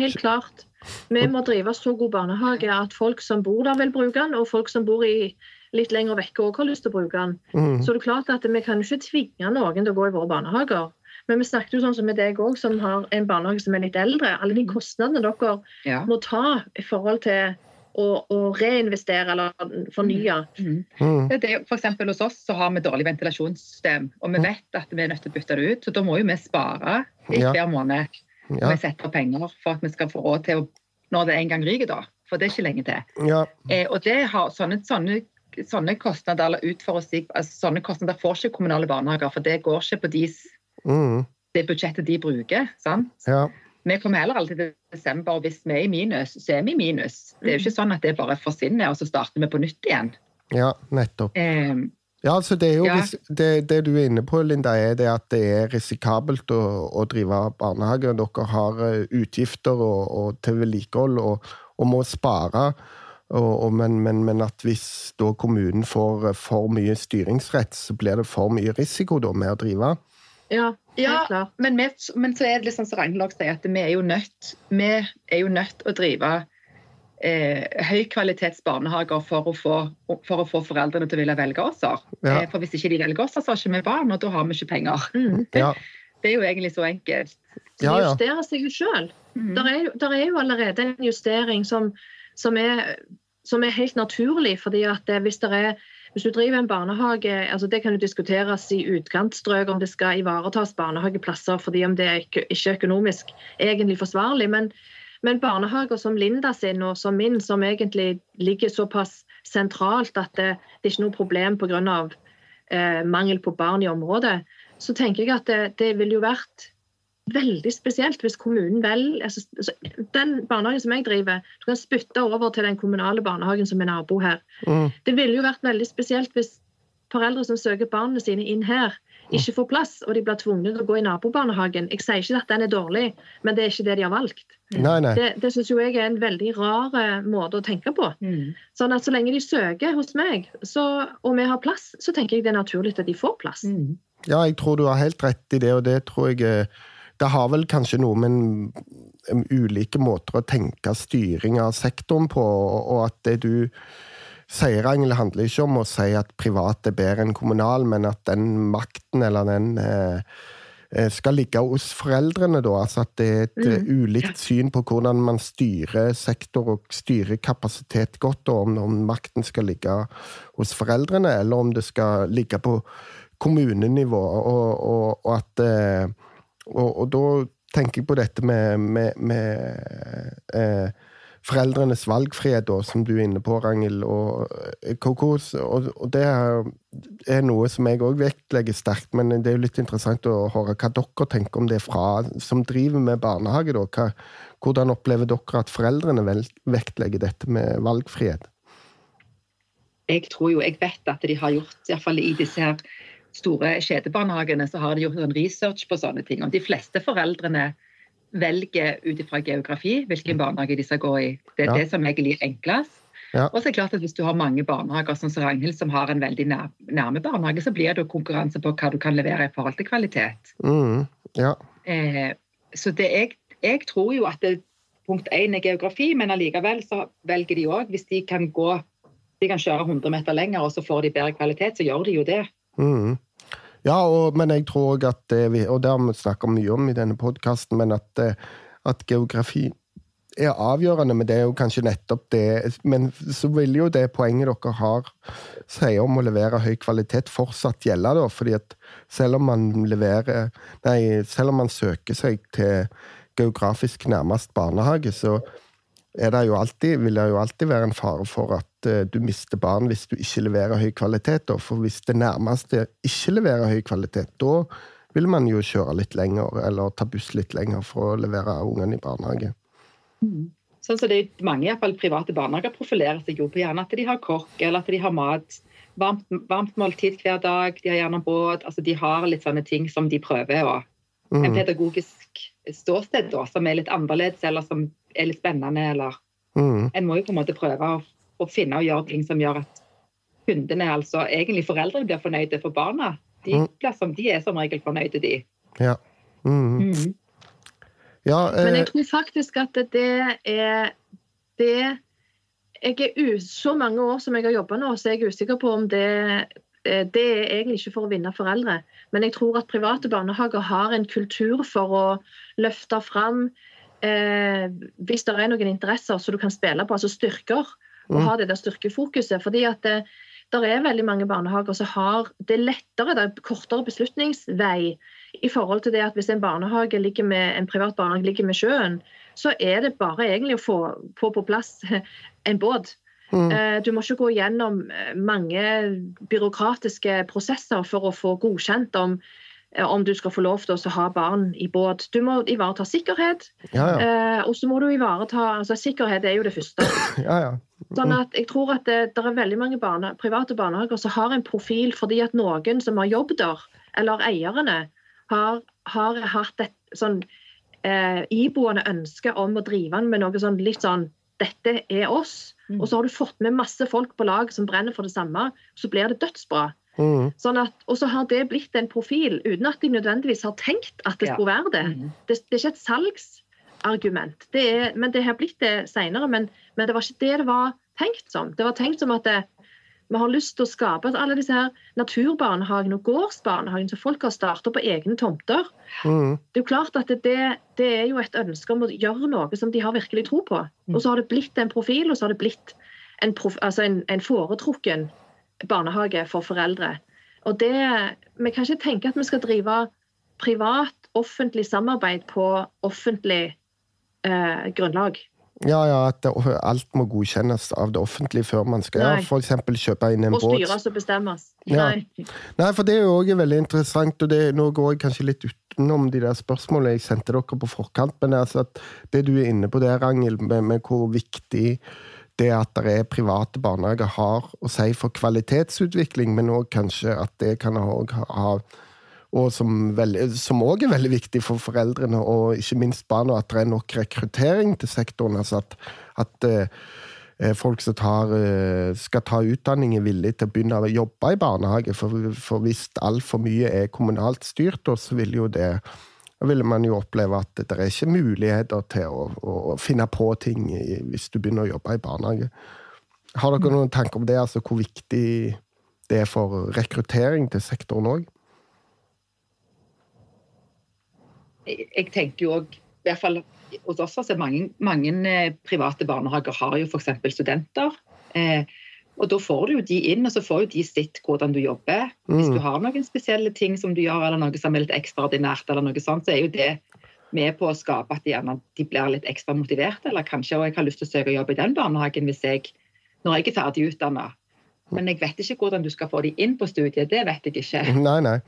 Helt klart. Vi må drive så god barnehage at folk som bor der, vil bruke den, og folk som bor i litt lenger vekke òg har lyst til å bruke den. Mm. Så det er klart at vi kan jo ikke tvinge noen til å gå i våre barnehager. Men vi snakket jo sånn som med deg òg, som har en barnehage som er litt eldre. Alle de kostnadene dere Ja. må ta i forhold til å, å reinvestere eller fornye. Mm. Mm. Det er, for eksempel hos oss så har vi dårlig ventilasjonssystem, og vi vet at vi er nødt til å bytte det ut. Så da må jo vi spare i Ja. hver måned. Ja, vi setter penger for at vi skal få råd til å når det en gang ryker, da. For det er ikke lenge til. ja, Eh, og det har sånne, sånne, sånne kostnader eller utforutsig- altså, sånne kostnader får ikke kommunale barnehager, for det går ikke på de, mm. det budsjettet de bruker. sant? ja. Vi kommer heller alltid til desember, og hvis vi er i minus, så er vi i minus. Det er jo ikke sånn at det bare forsvinner, og så starter vi på nytt igjen. ja nettopp. Um, Ja, altså det, jo, Ja. det, det du er inne på, Linda, er det at det er risikabelt å, å drive barnehage. Dere har eh, utgifter og, og til vedlikehold og, og må spare. Og, og, men, men, men at hvis da kommunen får eh, for mye styringsrett, så blir det for mye risiko da med å drive. Ja, Ja. Men, vi, men så er det liksom som Ragnhild sier, at vi er jo nødt vi er jo nødt å drive eh, høykvalitets barnehager for å, få, for å få foreldrene til å ville velge oss. Ja. Eh, for hvis ikke de velger oss, så har ikke vi barn, og da har vi ikke penger. Mm. Ja, Det er jo egentlig så enkelt. Så Ja, de justerer seg jo sjøl. Mm. Der, er der er jo allerede en justering som, som, er, som er helt naturlig. fordi at hvis, det er, hvis du driver en barnehage, altså det kan jo diskuteres i utkantstrøk om det skal ivaretas barnehageplasser fordi om det er ikke, økonomisk egentlig forsvarlig. Men, men barnehager som Linda sin og som min, som egentlig ligger såpass sentralt at det, det er ikke noe problem pga. Eh, mangel på barn i området, så tenker jeg at det, det ville jo vært veldig spesielt hvis kommunen vel altså, altså, Den barnehagen som jeg driver, du kan spytte over til den kommunale barnehagen som er nabo her. mm. Det ville jo vært veldig spesielt hvis foreldre som søker barna sine inn her, ikke får plass, og de blir tvunget til å gå i nabobarnehagen. Jeg sier ikke at den er dårlig, men det er ikke det de har valgt. Nei, nei. Det, det syns jo jeg er en veldig rar eh, måte å tenke på. Mm. Sånn at så lenge de søker hos meg, så, og vi har plass, så tenker jeg det er naturlig at de får plass. Mm. Ja, jeg tror du har helt rett i det, og det tror jeg eh, Det har vel kanskje noe med en, en ulike måter å tenke styring av sektoren på, og, at det du sier, Angel, handler ikke om å si at privat er bedre enn kommunal, men at den makten eller den eh, eh, skal ligge hos foreldrene, da. Altså at det er et mm. ulikt syn på hvordan man styrer sektor og styrer kapasitet godt, og om, om makten skal ligge hos foreldrene, eller om det skal ligge på kommunenivå. Og, og, og at eh, og, og da tenker jeg på dette med, med, med eh, foreldrenes valgfrihet, da, som du er inne på, Rangel, Og, eh, kokos, og, og det er, noe som jeg òg vektlegger sterkt, men det er jo litt interessant å høre hva dere tenker om det fra som driver med barnehage. Da. Hva, hvordan opplever dere at foreldrene vektlegger dette med valgfrihet? Jeg tror jo, jeg vet at de har gjort, i hvert fall i disse her store kjedebarnehagene, så har de gjort en research på sånne ting. Og de fleste foreldrene velger ut ifra geografi hvilken barnehage de skal gå i. Det er Ja. det som egentlig er enklest. Ja. Og så er det klart at Hvis du har mange barnehager sånn som Ragnhild, som har en veldig nær, nærme barnehage, så blir det jo konkurranse på hva du kan levere i forhold til kvalitet. Mm, ja. Eh, så det jeg, jeg tror jo at det, punkt én er geografi, men allikevel så velger de òg, hvis de kan gå de kan kjøre 100 meter lenger og så får de bedre kvalitet, så gjør de jo det. Mm. Ja, og, men jeg tror òg at Og det har vi snakka mye om i denne podkasten, men at, eh, at geografi er avgjørende, men det er jo kanskje nettopp det Men så vil jo det poenget dere har, sier om å levere høy kvalitet, fortsatt gjelde, da. fordi at selv om man leverer Nei, selv om man søker seg til geografisk nærmest barnehage, så er det jo alltid, vil det jo alltid være en fare for at eh, du mister barn hvis du ikke leverer høy kvalitet. For hvis det nærmeste ikke leverer høy kvalitet, da vil man jo kjøre litt lenger, eller ta buss litt lenger for å levere ungene i barnehage. Sånn så det er Mange i hvert fall private barnehager profilerer seg jo på gjerne at de har kokk, eller at de har mat. Varmt, varmt måltid hver dag, de har gjerne båt. altså De har litt sånne ting som de prøver å En Mm. pedagogisk ståsted da, som er litt annerledes, eller som er litt spennende, eller Mm. En må jo på en måte prøve å, å finne og gjøre ting som gjør at kundene, altså egentlig foreldrene, blir fornøyde for barna. De, Mm. blir som, de er som regel fornøyde, de. Ja. Mm. Mm. ja Men eh, jeg tror faktisk at det er det jeg er Så mange år som jeg har jobba nå, så er jeg usikker på om det eh, det er egentlig ikke for å vinne foreldre, men jeg tror at private barnehager har en kultur for å løfte fram eh, hvis det er noen interesser som du kan spille på, altså styrker, og Mm. ha det der styrkefokuset. fordi at det, der er veldig mange barnehager som har det er lettere, det er kortere beslutningsvei i forhold til det at hvis en barnehage ligger med, en privat barnehage ligger med sjøen, så er det bare egentlig å få, få på plass en båt. mm. Eh, Du må ikke gå gjennom eh, mange byråkratiske prosesser for å få godkjent om, eh, om du skal få lov til å ha barn i båt. Du må ivareta sikkerhet, ja, ja. eh, og så må du ivareta altså Sikkerhet er jo det første. ja, ja. Sånn at jeg tror at det, det er veldig mange barne, private barnehager som har en profil fordi at noen som har jobb der, eller eierne, har, har hatt et sånn eh, iboende ønske om å drive den med noe sånn litt sånn Dette er oss. Mm. Og så har du fått med masse folk på lag som brenner for det samme. Så blir det dødsbra. Mm. Sånn at, og så har det blitt en profil uten at de nødvendigvis har tenkt at det Ja. skulle være det. Mm. Det, det er ikke et salgsargument. Det er, men det har blitt det senere. Men, men det var ikke det det var tenkt som. Det var tenkt som at det, vi har lyst til å skape alle disse her naturbarnehagene og gårdsbarnehagene som folk har starta på egne tomter. Mm. Det er jo klart at det, det er jo et ønske om å gjøre noe som de har virkelig tro på. Og så har det blitt en profil, og så har det blitt en, prof, altså en, en foretrukken barnehage for foreldre. Og det, Vi kan ikke tenke at vi skal drive privat-offentlig samarbeid på offentlig eh, grunnlag. Ja, ja, at det, alt må godkjennes av det offentlige før man skal Nei. ja, eksempel kjøpe inn en Og båt. styres og bestemmes. Ja. Nei. Nei, for det er jo også veldig interessant, og det, nå går jeg kanskje litt utenom de der spørsmålene jeg sendte dere på forkant, men altså at det du er inne på der, Ragnhild, med, med hvor viktig det at det er private barnehager har å si for kvalitetsutvikling, men òg kanskje at det kan også ha og som òg er veldig viktig for foreldrene og ikke minst barna, at det er nok rekruttering til sektoren. altså At, at eh, folk som tar, eh, skal ta utdanning, er villige til å begynne å jobbe i barnehage. For, for hvis altfor mye er kommunalt styrt, så vil jo det da vil man jo oppleve at det er ikke muligheter til å, å finne på ting i, hvis du begynner å jobbe i barnehage. Har dere noen tanker om det, altså hvor viktig det er for rekruttering til sektoren òg? jeg jeg tenker jo òg i hvert fall hos oss at mange, mange eh, private barnehager har jo f.eks. studenter. Eh, og da får du jo de inn, og så får jo de sett hvordan du jobber. Hvis du Mm. har noen spesielle ting som du gjør, eller noe som er litt ekstraordinært, eller noe sånt, så er jo det med på å skape at de, gjerne, de blir litt ekstra motiverte. Eller kanskje jeg har lyst til å søke jobb i den barnehagen hvis jeg, når jeg er ferdig utdanna. Men jeg vet ikke hvordan du skal få de inn på studiet. Det vet jeg ikke. Nei, nei.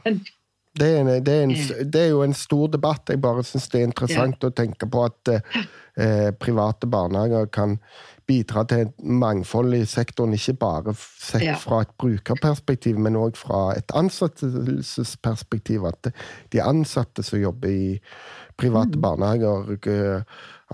Det er, en, det, er en, det er jo en stor debatt. Jeg bare syns det er interessant å tenke på at eh, private barnehager kan bidra til et mangfold i sektoren, ikke bare sett Ja. fra et brukerperspektiv, men òg fra et ansettelsesperspektiv. At de ansatte som jobber i private barnehager, eh,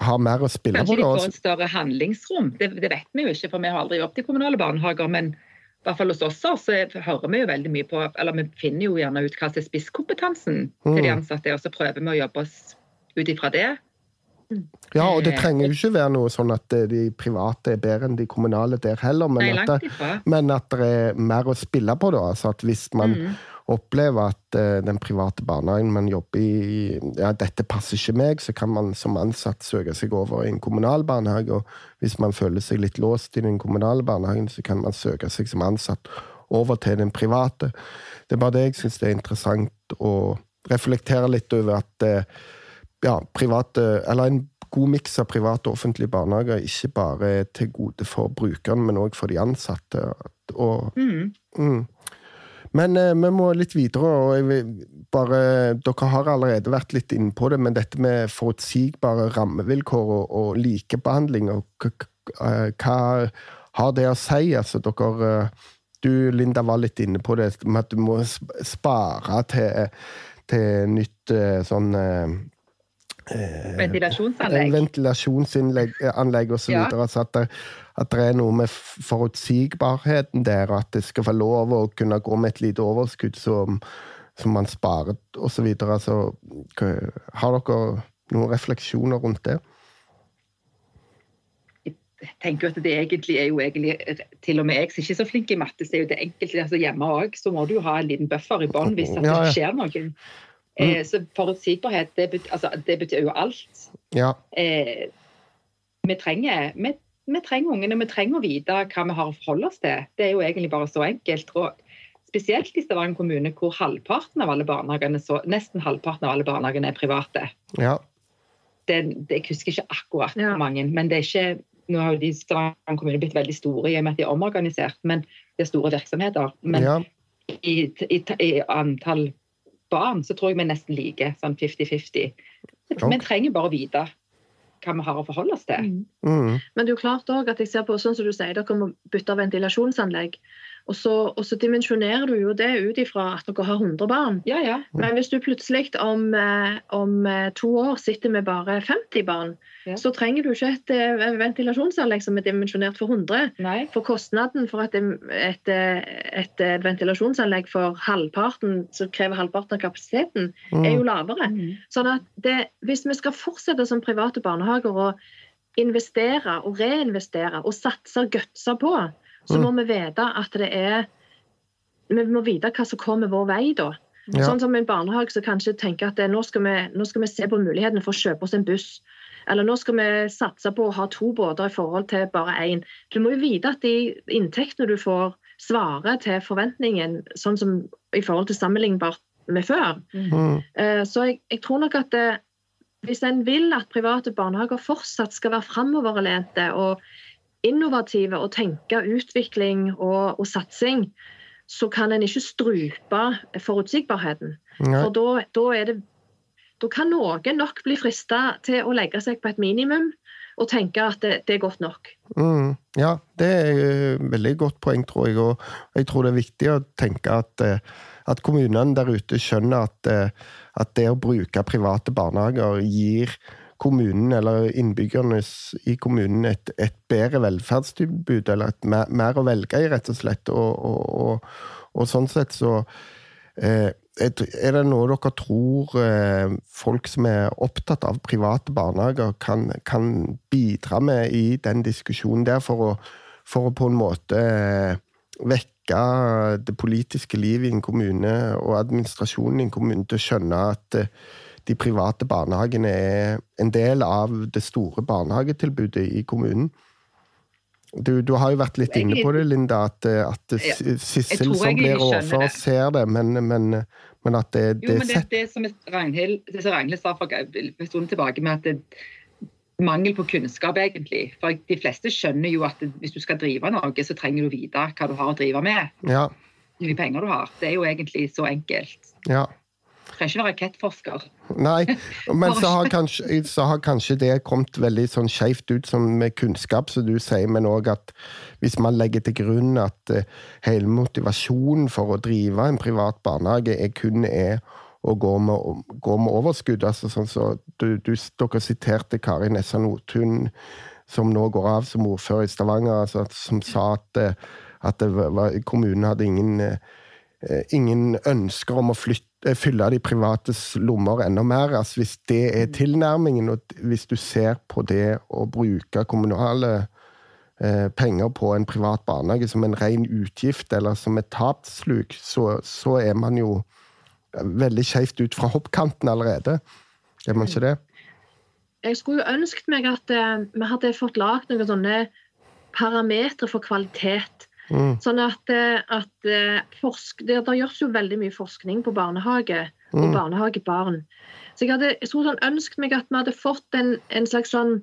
har mer å spille Kanskje på. de da. får et større handlingsrom. Det, det vet vi jo ikke, for vi har aldri jobbet i kommunale barnehager. Men i hvert fall hos oss så hører vi jo veldig mye på Eller vi finner jo gjerne ut hva som er spisskompetansen til de Mm. ansatte, og så prøver vi å jobbe oss ut ifra det. Ja, og det Eh, trenger jo ikke være noe sånn at eh, de private er bedre enn de kommunale der heller, men, Nei, at, det, men at det er mer å spille på, da. Altså at hvis man Mm. opplever at eh, den private barnehagen man jobber i, ja, dette passer ikke meg, så kan man som ansatt søke seg over i en kommunal barnehage. Og hvis man føler seg litt låst i den kommunale barnehagen, så kan man søke seg som ansatt over til den private. Det er bare det jeg syns er interessant å reflektere litt over at ja, private, eller en god miks av private og offentlige barnehager ikke bare er til gode for brukeren, men òg for de ansatte. Og Mm. Mm. Men eh, vi må litt videre, og bare Dere har allerede vært litt inne på det, men dette med forutsigbare rammevilkår og, og likebehandling, og eh, hva har det å si? Altså, dere eh, Du, Linda, var litt inne på det med at du må spare til, til nytt eh, sånn eh, Ventilasjonsanlegg. ventilasjonsanlegg osv. Ja. Altså at, det- at det er noe med forutsigbarheten der, at det skal få lov å kunne gå med et lite overskudd som, som man sparer osv. Altså, har dere noen refleksjoner rundt det? Jeg tenker at det egentlig er jo egentlig Til og med jeg som ikke er så flink i matte, så er jo det enkelt. altså Hjemme òg så må du jo ha en liten buffer i bånn hvis det skjer noe. Eh, så forutsigbarhet, det, bet, altså, det betyr jo alt. Ja. Eh, vi trenger vi, vi trenger ungene, vi trenger å vite hva vi har å forholde oss til. Det er jo egentlig bare så enkelt. Og spesielt i Stavanger kommune, hvor halvparten av alle barnehagene, så, nesten halvparten av alle barnehagene er private. ja. Det, det, jeg husker ikke akkurat Ja. mange, men det er ikke nå har jo de Stavanger kommune blitt veldig store i og med at de er omorganisert, men det er store virksomheter. Men ja. i, i, i antall barn så tror jeg vi er nesten like, sånn 50-50. Vi trenger bare å vite hva vi har å forholde oss til. Mm. Men det er jo klart også at jeg ser på, sånn som du sier, dere må bytte ventilasjonsanlegg. Og så, og så dimensjonerer du jo det ut ifra at dere har 100 barn. Ja, ja. Men hvis du plutselig om, eh, om eh, to år sitter med bare 50 barn, Ja. så trenger du ikke et et ventilasjonsanlegg som er dimensjonert for 100. Nei. For kostnaden for et, et, eh, et, eh, ventilasjonsanlegg for halvparten, som krever halvparten av kapasiteten, er jo Mm. lavere. Sånn at det, hvis vi skal fortsette som private barnehager å investere og reinvestere og satse og gutse på, så Mm. må vi vite at det er Vi må vite hva som kommer vår vei da. Ja. Sånn som en barnehage som kanskje tenker at det, nå, skal vi, nå skal vi se på mulighetene for å kjøpe oss en buss. Eller nå skal vi satse på å ha to båter i forhold til bare én. Du må jo vite at de inntektene du får, svarer til forventningen, sånn som i forhold til sammenlignbart med før. Mm. Eh, Så jeg, jeg tror nok at det, hvis en vil at private barnehager fortsatt skal være framoverlente og innovative og tenke utvikling og, og satsing, så kan en ikke strupe forutsigbarheten. Nei. For da, da, det, da kan noen nok bli frista til å legge seg på et minimum og tenke at det, det er godt nok. Mm, ja, det er et veldig godt poeng, tror jeg. Og jeg tror det er viktig å tenke at, eh, at kommunene der ute skjønner at, eh, at det å bruke private barnehager gir kommunen eller innbyggerne i kommunen et, et bedre velferdstilbud, eller et mer, mer å velge i, rett og slett. Og, og, og, og sånn sett så eh, er det noe dere tror eh, folk som er opptatt av private barnehager, kan, kan bidra med i den diskusjonen der, for å, for å på en måte eh, vekke det politiske livet i en kommune og administrasjonen i en kommune til å skjønne at eh, de private barnehagene er en del av det store barnehagetilbudet i kommunen? Du, du har jo vært litt inne på det, Linda, at, eh, at Ja. Sissel som blir overfor, ser det, men, men, men at det, Jo, det men det, det som Ragnhild, det som Ragnhild sa for en stund tilbake, med at det, mangel på kunnskap, egentlig. For de fleste skjønner jo at hvis du skal drive noe, så trenger du vite hva du har å drive med. Ja. Hvor mye penger du har. Det er jo egentlig så enkelt. ja. Trenger ikke være rakettforsker. Nei, men så har, kanskje, så har kanskje det kommet veldig sånn skjevt ut som med kunnskap, som du sier, men òg at hvis man legger til grunn at eh, hele motivasjonen for å drive en privat barnehage er kun er å gå med, gå med overskudd, altså sånn så du, du, Dere siterte Kari Nessa Nordtun, som nå går av som ordfører i Stavanger, altså, som sa at, eh, at var, kommunen hadde ingen, eh, ingen ønsker om å flytte eh, fylle de privates lommer enda mer. Altså hvis det er mm. tilnærmingen, og hvis du ser på det å bruke kommunale eh, penger på en privat barnehage som en ren utgift eller som et tapsluk, så, så er man jo veldig skeivt ut fra hoppkanten allerede. Er man ikke det? Jeg skulle jo ønsket meg at vi hadde fått lagd noen sånne parametere for kvalitet. Mm. Sånn at, eh, at eh, forsk, det, det, gjøres jo veldig mye forskning på barnehage og mm. barnehagebarn. Så jeg hadde jeg sånn ønsket meg at vi hadde fått en, en slags sånn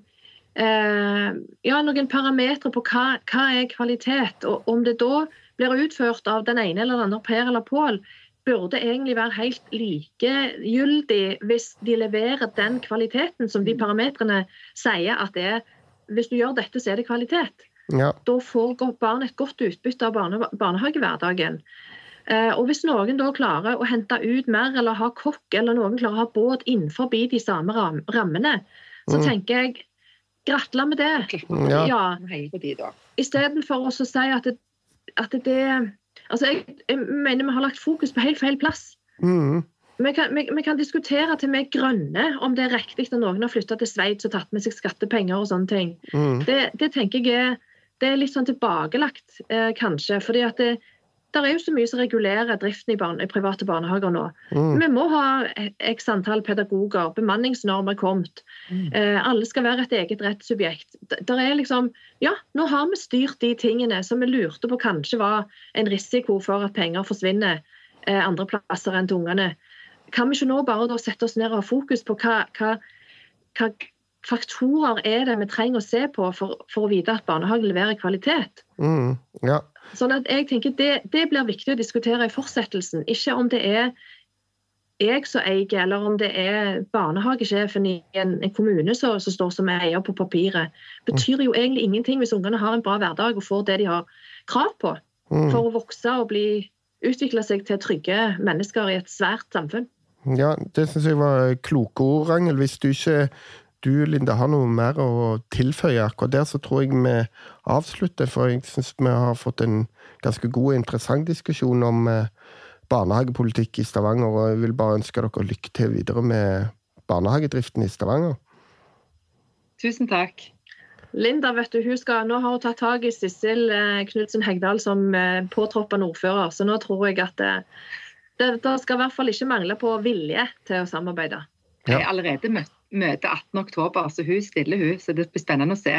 eh, Ja, noen parametere på hva, hva, er kvalitet. Og om det da blir utført av den ene eller den andre Per eller Pål, burde egentlig være helt likegyldig hvis de leverer den kvaliteten som de parametrene sier at det er. Hvis du gjør dette, så er det kvalitet. Ja. Da får barnet et godt utbytte av barne, barnehagehverdagen. Eh, og Hvis noen da klarer å hente ut mer eller ha kokk, eller noen klarer å ha båt innenfor de samme ram, rammene, så mm. tenker jeg gratulerer med det. Ja. ja. Istedenfor å si at det, at det altså jeg, jeg, mener vi har lagt fokus på helt feil plass. Mm. Vi kan, vi, vi kan, diskutere til vi er grønne om det er riktig når noen har flytta til Sveits og tatt med seg skattepenger og sånne ting. Mm. Det, det, tenker jeg er det er litt sånn tilbakelagt, eh, kanskje. fordi at det, der er jo så mye som regulerer driften i, barne, i private barnehager nå. Mm. Vi må ha x antall pedagoger, bemanningsnormer er kommet. Mm. Eh, alle skal være et eget rettssubjekt. Der er liksom, ja, Nå har vi styrt de tingene som vi lurte på kanskje var en risiko for at penger forsvinner eh, andre plasser enn til ungene. Kan vi ikke nå bare sette oss ned og ha fokus på hva, hva, hva faktorer er det vi trenger å se på for, for å vite at barnehage leverer kvalitet? Mm, ja. Sånn at jeg tenker det, det, blir viktig å diskutere i fortsettelsen. Ikke om det er jeg som eier, eller om det er barnehagesjefen i en, en kommune som, som, står som eier på papiret. betyr jo egentlig ingenting hvis ungene har en bra hverdag og får det de har krav på mm. for å vokse og bli, utvikle seg til trygge mennesker i et svært samfunn. Ja, det syns jeg var kloke ord, Ragnhild. Hvis du ikke du, Linda, har noe mer å tilføye akkurat der, så tror jeg vi avslutter. For jeg syns vi har fått en ganske god og interessant diskusjon om eh, barnehagepolitikk i Stavanger. Og jeg vil bare ønske dere lykke til videre med barnehagedriften i Stavanger. Tusen takk. Linda vet du, hun skal, nå har hun tatt tak i Sissel eh, Knutsen Hegdal som eh, påtroppende ordfører, så nå tror jeg at det, det, det skal i hvert fall ikke mangle på vilje til å samarbeide. Ja. Jeg har allerede møtt møte 18.10, så hun stiller hun. Så det blir spennende å se.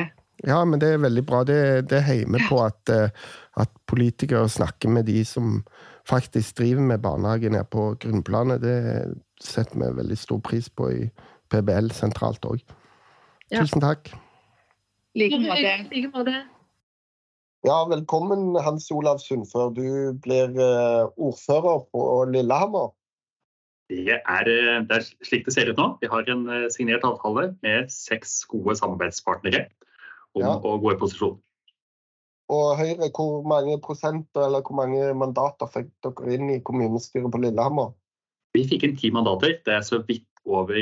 Ja, men det er veldig bra. Det, det heier på at, eh, at, politikere snakker med de som faktisk driver med barnehage nede på grunnplanet. Det setter vi veldig stor pris på i PBL sentralt òg. Ja. Tusen takk. Like måte. Ja, velkommen Hans Olav Sundfør. Du blir eh, ordfører på Lillehammer. Det er, eh, det er, slik det ser ut nå. Vi har en eh, signert avtale med seks gode samarbeidspartnere om ja. å gå i posisjon. Og Høyre, hvor mange prosenter eller hvor mange mandater fikk dere inn i kommunestyret på Lillehammer? Vi fikk inn ti mandater. Det er så vidt over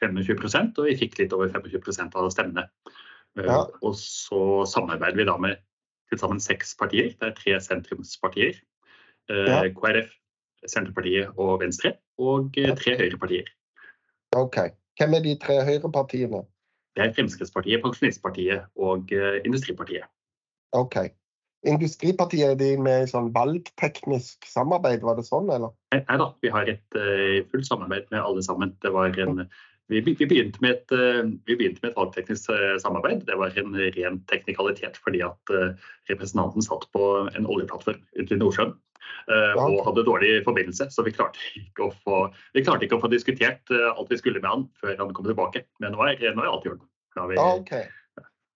25 eh, og vi fikk litt over 25 av stemmene. Ja. Og så samarbeider vi da med til sammen seks partier. Det er tre sentrumspartier. Ja. KrF, Senterpartiet og Venstre, og eh, tre høyrepartier. Ok. Hvem er de tre høyrepartiene? Det er Fremskrittspartiet, Pensjonistpartiet og uh, Industripartiet. Ok. Industripartiet, er de med i sånn valgteknisk samarbeid, var det sånn, eller? Nei da, vi har et uh, fullt samarbeid med alle sammen. Det var en vi, begynte med et, vi begynte med et valgteknisk samarbeid. Det var en ren teknikalitet fordi at representanten satt på en oljeplattform ute i Nordsjøen. Eh, og hadde dårlig forbindelse. Så vi klarte ikke å få, ikke å få diskutert eh, alt vi skulle med han før han kom tilbake. Men nå er, nå er alt i orden. Ja, okay.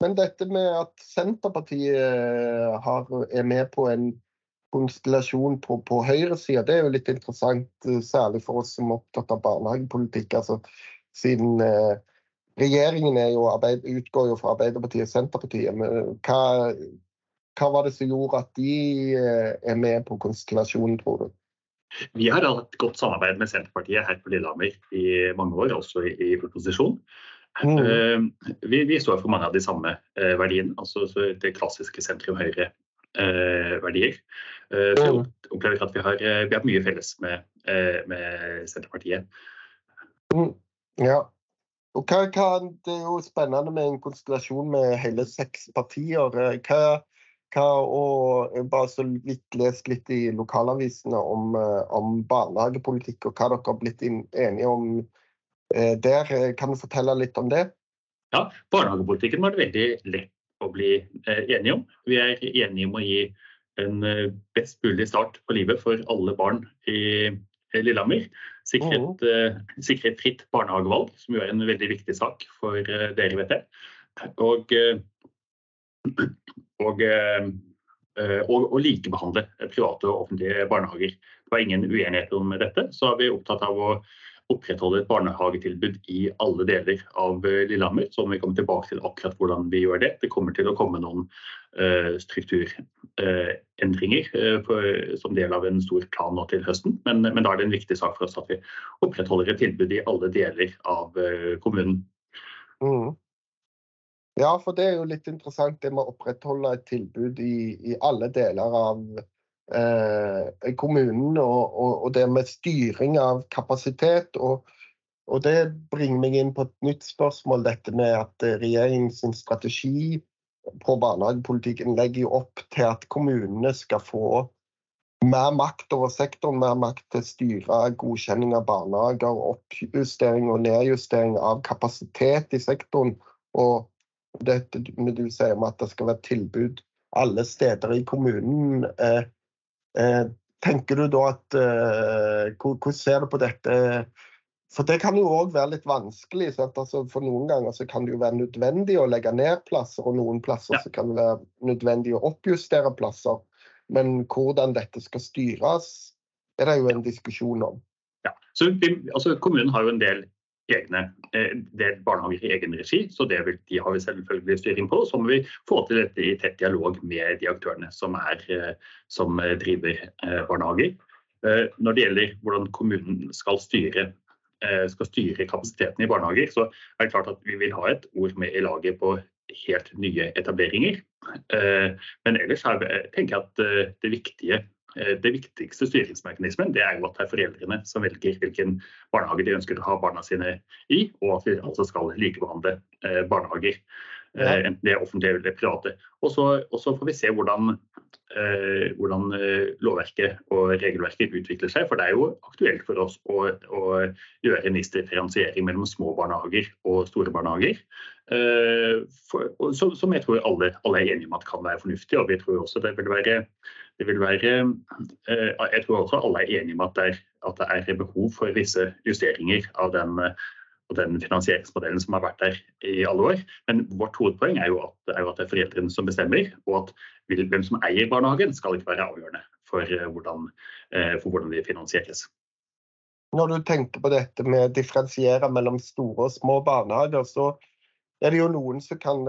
Men dette med at Senterpartiet eh, har, er med på en konstellasjon på, på høyresida, det er jo litt interessant. Særlig for oss som er opptatt av barnehagepolitikk. altså Siden eh, regjeringen jo arbeid, utgår jo fra Arbeiderpartiet og Senterpartiet. Men hva, hva var det som gjorde at de eh, er med på konstellasjonen, tror du? Vi har hatt godt samarbeid med Senterpartiet her på Lillehammer i mange år, også i, proposisjon. Mm. Eh, vi, vi, står for mange av de samme eh, verdiene. altså Det klassiske sentrum-høyre verdier. Så jeg opplever at vi har, vi har mye felles med, med Senterpartiet. Mm. Ja. Og hva, hva, det er jo spennende med en konstellasjon med hele seks partier. Hva, hva og bare så vidt lest litt i lokalavisene om, om barnehagepolitikk og hva dere har blitt enige om der. Kan du fortelle litt om det? Ja, Barnehagepolitikken var det veldig lett å bli eh, enige om. Vi er enige om å gi en eh, best mulig start på livet for alle barn i Lillehammer. Sikre et, mm. fritt barnehagevalg, som jo er en veldig viktig sak for dere, vet jeg. Og, og, og, og likebehandle private og offentlige barnehager. Det var ingen uenighet om dette. Så er vi opptatt av å opprettholde et barnehagetilbud i alle deler av eh, Lillehammer. Så vi komme tilbake til akkurat hvordan vi gjør det. Det kommer til å komme noen uh, strukturendringer uh, som del av en stor plan nå til høsten. Men, men, da er det en viktig sak for oss at vi opprettholder et tilbud i alle deler av uh, kommunen. Mm. Ja, for det er jo litt interessant det med å opprettholde et tilbud i, i alle deler av eh, kommunen og, og, og, det med styring av kapasitet. Og, og, det bringer meg inn på et nytt spørsmål, dette med at regjeringens strategi på barnehagepolitikken legger opp til at kommunene skal få mer makt over sektoren, mer makt til å styre godkjenning av barnehager, oppjustering og nedjustering av kapasitet i sektoren. Og dette du sier om at det skal være tilbud alle steder i kommunen. Eh, Eh, tenker du da at eh, Hvordan ser du på dette? For det kan jo òg være litt vanskelig. Altså, for noen ganger så kan det jo være nødvendig å legge ned plasser, og noen plasser ja. så kan det være nødvendig å oppjustere plasser. Men hvordan dette skal styres, er det jo en diskusjon om. Ja, så altså, Kommunen har jo en del egne det er barnehager i egen regi, så det vil, de har vi selvfølgelig styring på. Så må vi få til dette i tett dialog med de aktørene som, er, eh, som driver eh, barnehager. Når det gjelder hvordan kommunen skal styre, skal styre kapasiteten i barnehager, så er det klart at vi vil ha et ord med i laget på helt nye etableringer. Men ellers tenker jeg at det viktige Eh, det viktigste styringsmekanismen det er jo at det er foreldrene som velger hvilken barnehage de ønsker å ha barna sine i, og at vi altså skal likebehandle eh, barnehager. Eh, enten det er offentlige eller private. Og så, får vi se hvordan, eh, hvordan, lovverket og regelverket utvikler seg. For det er jo aktuelt for oss å, å gjøre en viss differensiering mellom små barnehager og store barnehager. Eh, for, som, som, jeg tror alle, alle, er enige om at kan være fornuftig. Og vi tror også det vil være det vil være eh, Jeg tror også alle er enige om at det er, at det er behov for visse justeringer av den, av den, finansieringsmodellen som har vært der i alle år. Men vårt hovedpoeng er jo at, er jo at det er foreldrene som bestemmer, og at hvem som eier barnehagen skal ikke være avgjørende for eh, hvordan, eh, for hvordan de finansieres. Når du tenker på dette med å differensiere mellom store og små barnehager, så er det jo noen som kan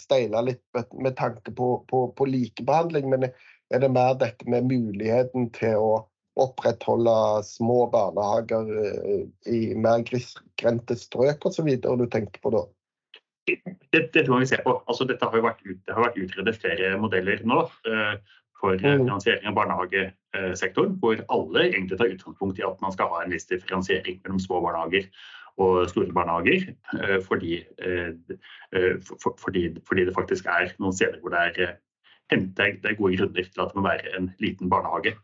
steile litt med tanke på, på, på likebehandling. Men er det mer dette med muligheten til å opprettholde små barnehager eh, i mer grisgrendte strøk osv. du tenker på da? Dette, dette må vi se på. Altså, dette har jo vært, det har vært utredet flere modeller nå uh, for mm. finansiering av barnehagesektoren, hvor alle egentlig tar utgangspunkt i at man skal ha en viss differensiering mellom små barnehager og store barnehager. Uh, fordi, uh, for, fordi, fordi, det faktisk er noen steder hvor det er det er gode grunner til at det må være en liten barnehage.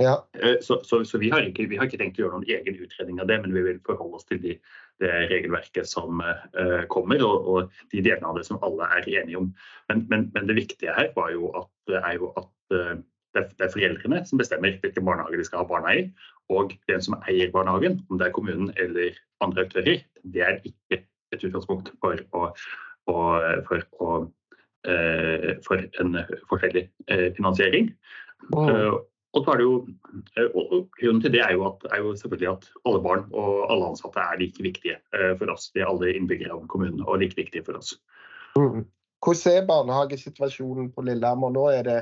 Ja. Eh, så, så, så vi, har ikke, vi, har ikke, tenkt å gjøre noen egen utredning av det, men vi vil forholde oss til de, det regelverket som uh, kommer, og, og, de delene av det som alle er enige om. Men, men, men det viktige her jo at, er jo at uh, det, er, det, er, foreldrene som bestemmer hvilken barnehage de skal ha barna i. Og den som eier barnehagen, om det er kommunen eller andre aktører, det er ikke et utgangspunkt for å, for å uh, for en forskjellig finansiering. Mm. Og, så er det jo, og Grunnen til det er jo, at, er jo, selvfølgelig at alle barn og alle ansatte er like viktige for oss. De er alle innbyggere av kommunen og like viktige for oss. Mm. Hvordan er barnehagesituasjonen på Lillehammer nå? Er det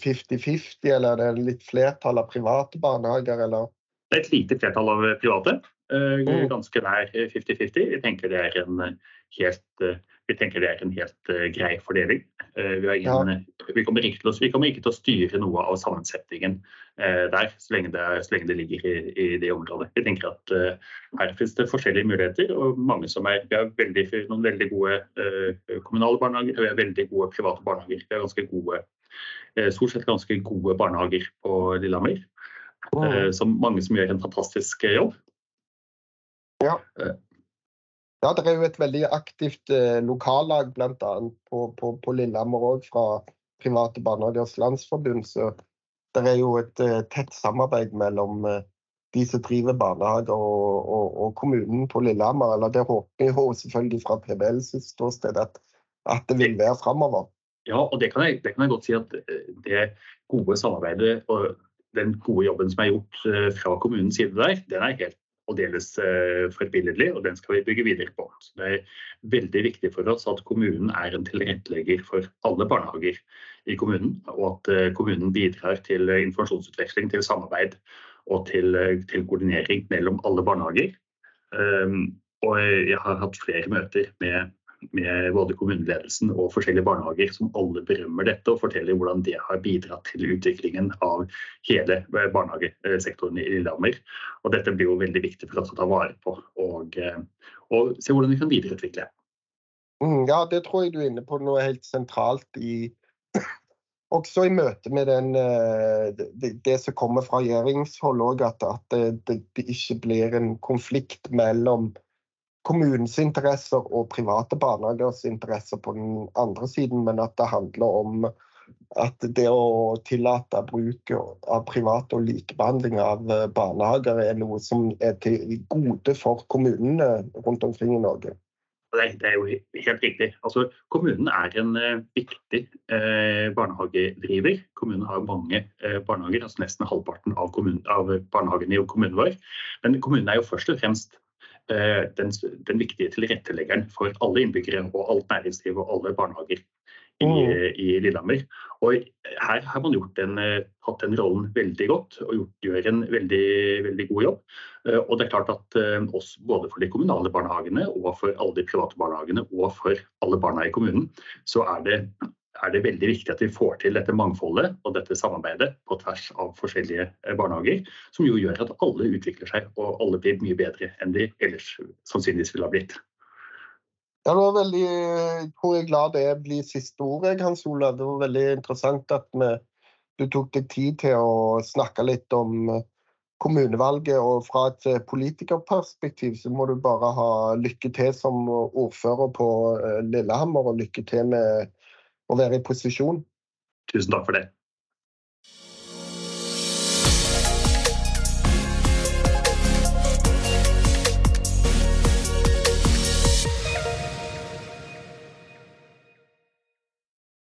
50-50, eller er det litt flertall av private barnehager? Eller? Det er et lite flertall av private. Mm. Ganske nær 50-50. Vi tenker det er en helt Vi tenker det er en helt uh, grei fordeling. Uh, vi, ingen, ja. vi, kommer å, vi, kommer ikke til å, styre noe av sammensetningen uh, der, så lenge, det, så lenge, det, ligger i, i, det området. Vi tenker at her finnes det forskjellige muligheter, og mange som er, vi har veldig, noen veldig gode kommunale barnehager, vi har veldig gode private barnehager. Vi har ganske gode, stort sett ganske gode barnehager på Lillehammer. Wow. Som mange som gjør en fantastisk jobb. Ja. Ja, det er jo et veldig aktivt eh, lokallag bl.a. På, på, på Lillehammer òg, fra Private Barnehagers Landsforbund. Så det er jo et eh, tett samarbeid mellom eh, de som driver barnehager og, og, og, kommunen på Lillehammer. Eller det håper vi jo selvfølgelig fra PBLs ståsted at, at det vil være framover. Ja, og det kan, jeg, det kan, jeg, godt si at eh, det gode samarbeidet og den gode jobben som er gjort eh, fra kommunens side der, den er helt og deles eh, forbilledlig, og den skal vi bygge videre på. Så det er veldig viktig for oss at kommunen er en tilrettelegger for alle barnehager i kommunen, og at eh, kommunen bidrar til informasjonsutveksling, til samarbeid og til, eh, til koordinering mellom alle barnehager. Og jeg har hatt flere møter med med både kommuneledelsen og forskjellige barnehager som alle berømmer dette og forteller hvordan det har bidratt til utviklingen av hele barnehagesektoren i Lillehammer. Og dette blir jo veldig viktig for oss å ta vare på og, eh, og se hvordan vi kan videreutvikle. Mm, ja, det tror jeg du er inne på noe helt sentralt i også i møte med den, eh, det, som kommer fra regjeringshold at, det, ikke blir en konflikt mellom kommunens interesser og private barnehagers interesser på den andre siden, men at det handler om at det å tillate bruk av private og likebehandling av eh, barnehager er noe som er til gode for kommunene rundt omkring i Norge. Det er jo helt riktig. Altså, kommunen er en uh, viktig uh, barnehagedriver. Kommunen har mange uh, barnehager, altså nesten halvparten av, kommunen, av barnehagene i kommunen vår. Men kommunen er jo først og fremst Eh, den, den, viktige tilretteleggeren for alle innbyggere og alt næringsliv og alle barnehager i, mm. i Lillehammer. Og her har man den, eh, hatt den rollen veldig godt og gjort, gjør en veldig, veldig, god jobb. Eh, og det er klart at oss, både for de kommunale barnehagene og for alle de private barnehagene og for alle barna i kommunen, så er det er det veldig viktig at vi får til dette mangfoldet og dette samarbeidet på tvers av forskjellige eh, barnehager, som jo gjør at alle utvikler seg og alle blir mye bedre enn de ellers sannsynligvis ville ha blitt. Ja, det var veldig, jeg tror jeg glad det blir siste ordet, Hans Olav. Det var veldig interessant at vi, du tok deg tid til å snakke litt om eh, kommunevalget. Og fra et eh, politikerperspektiv så må du bare ha lykke til som ordfører på Lillehammer, og lykke til med å være i posisjon. Tusen takk for det.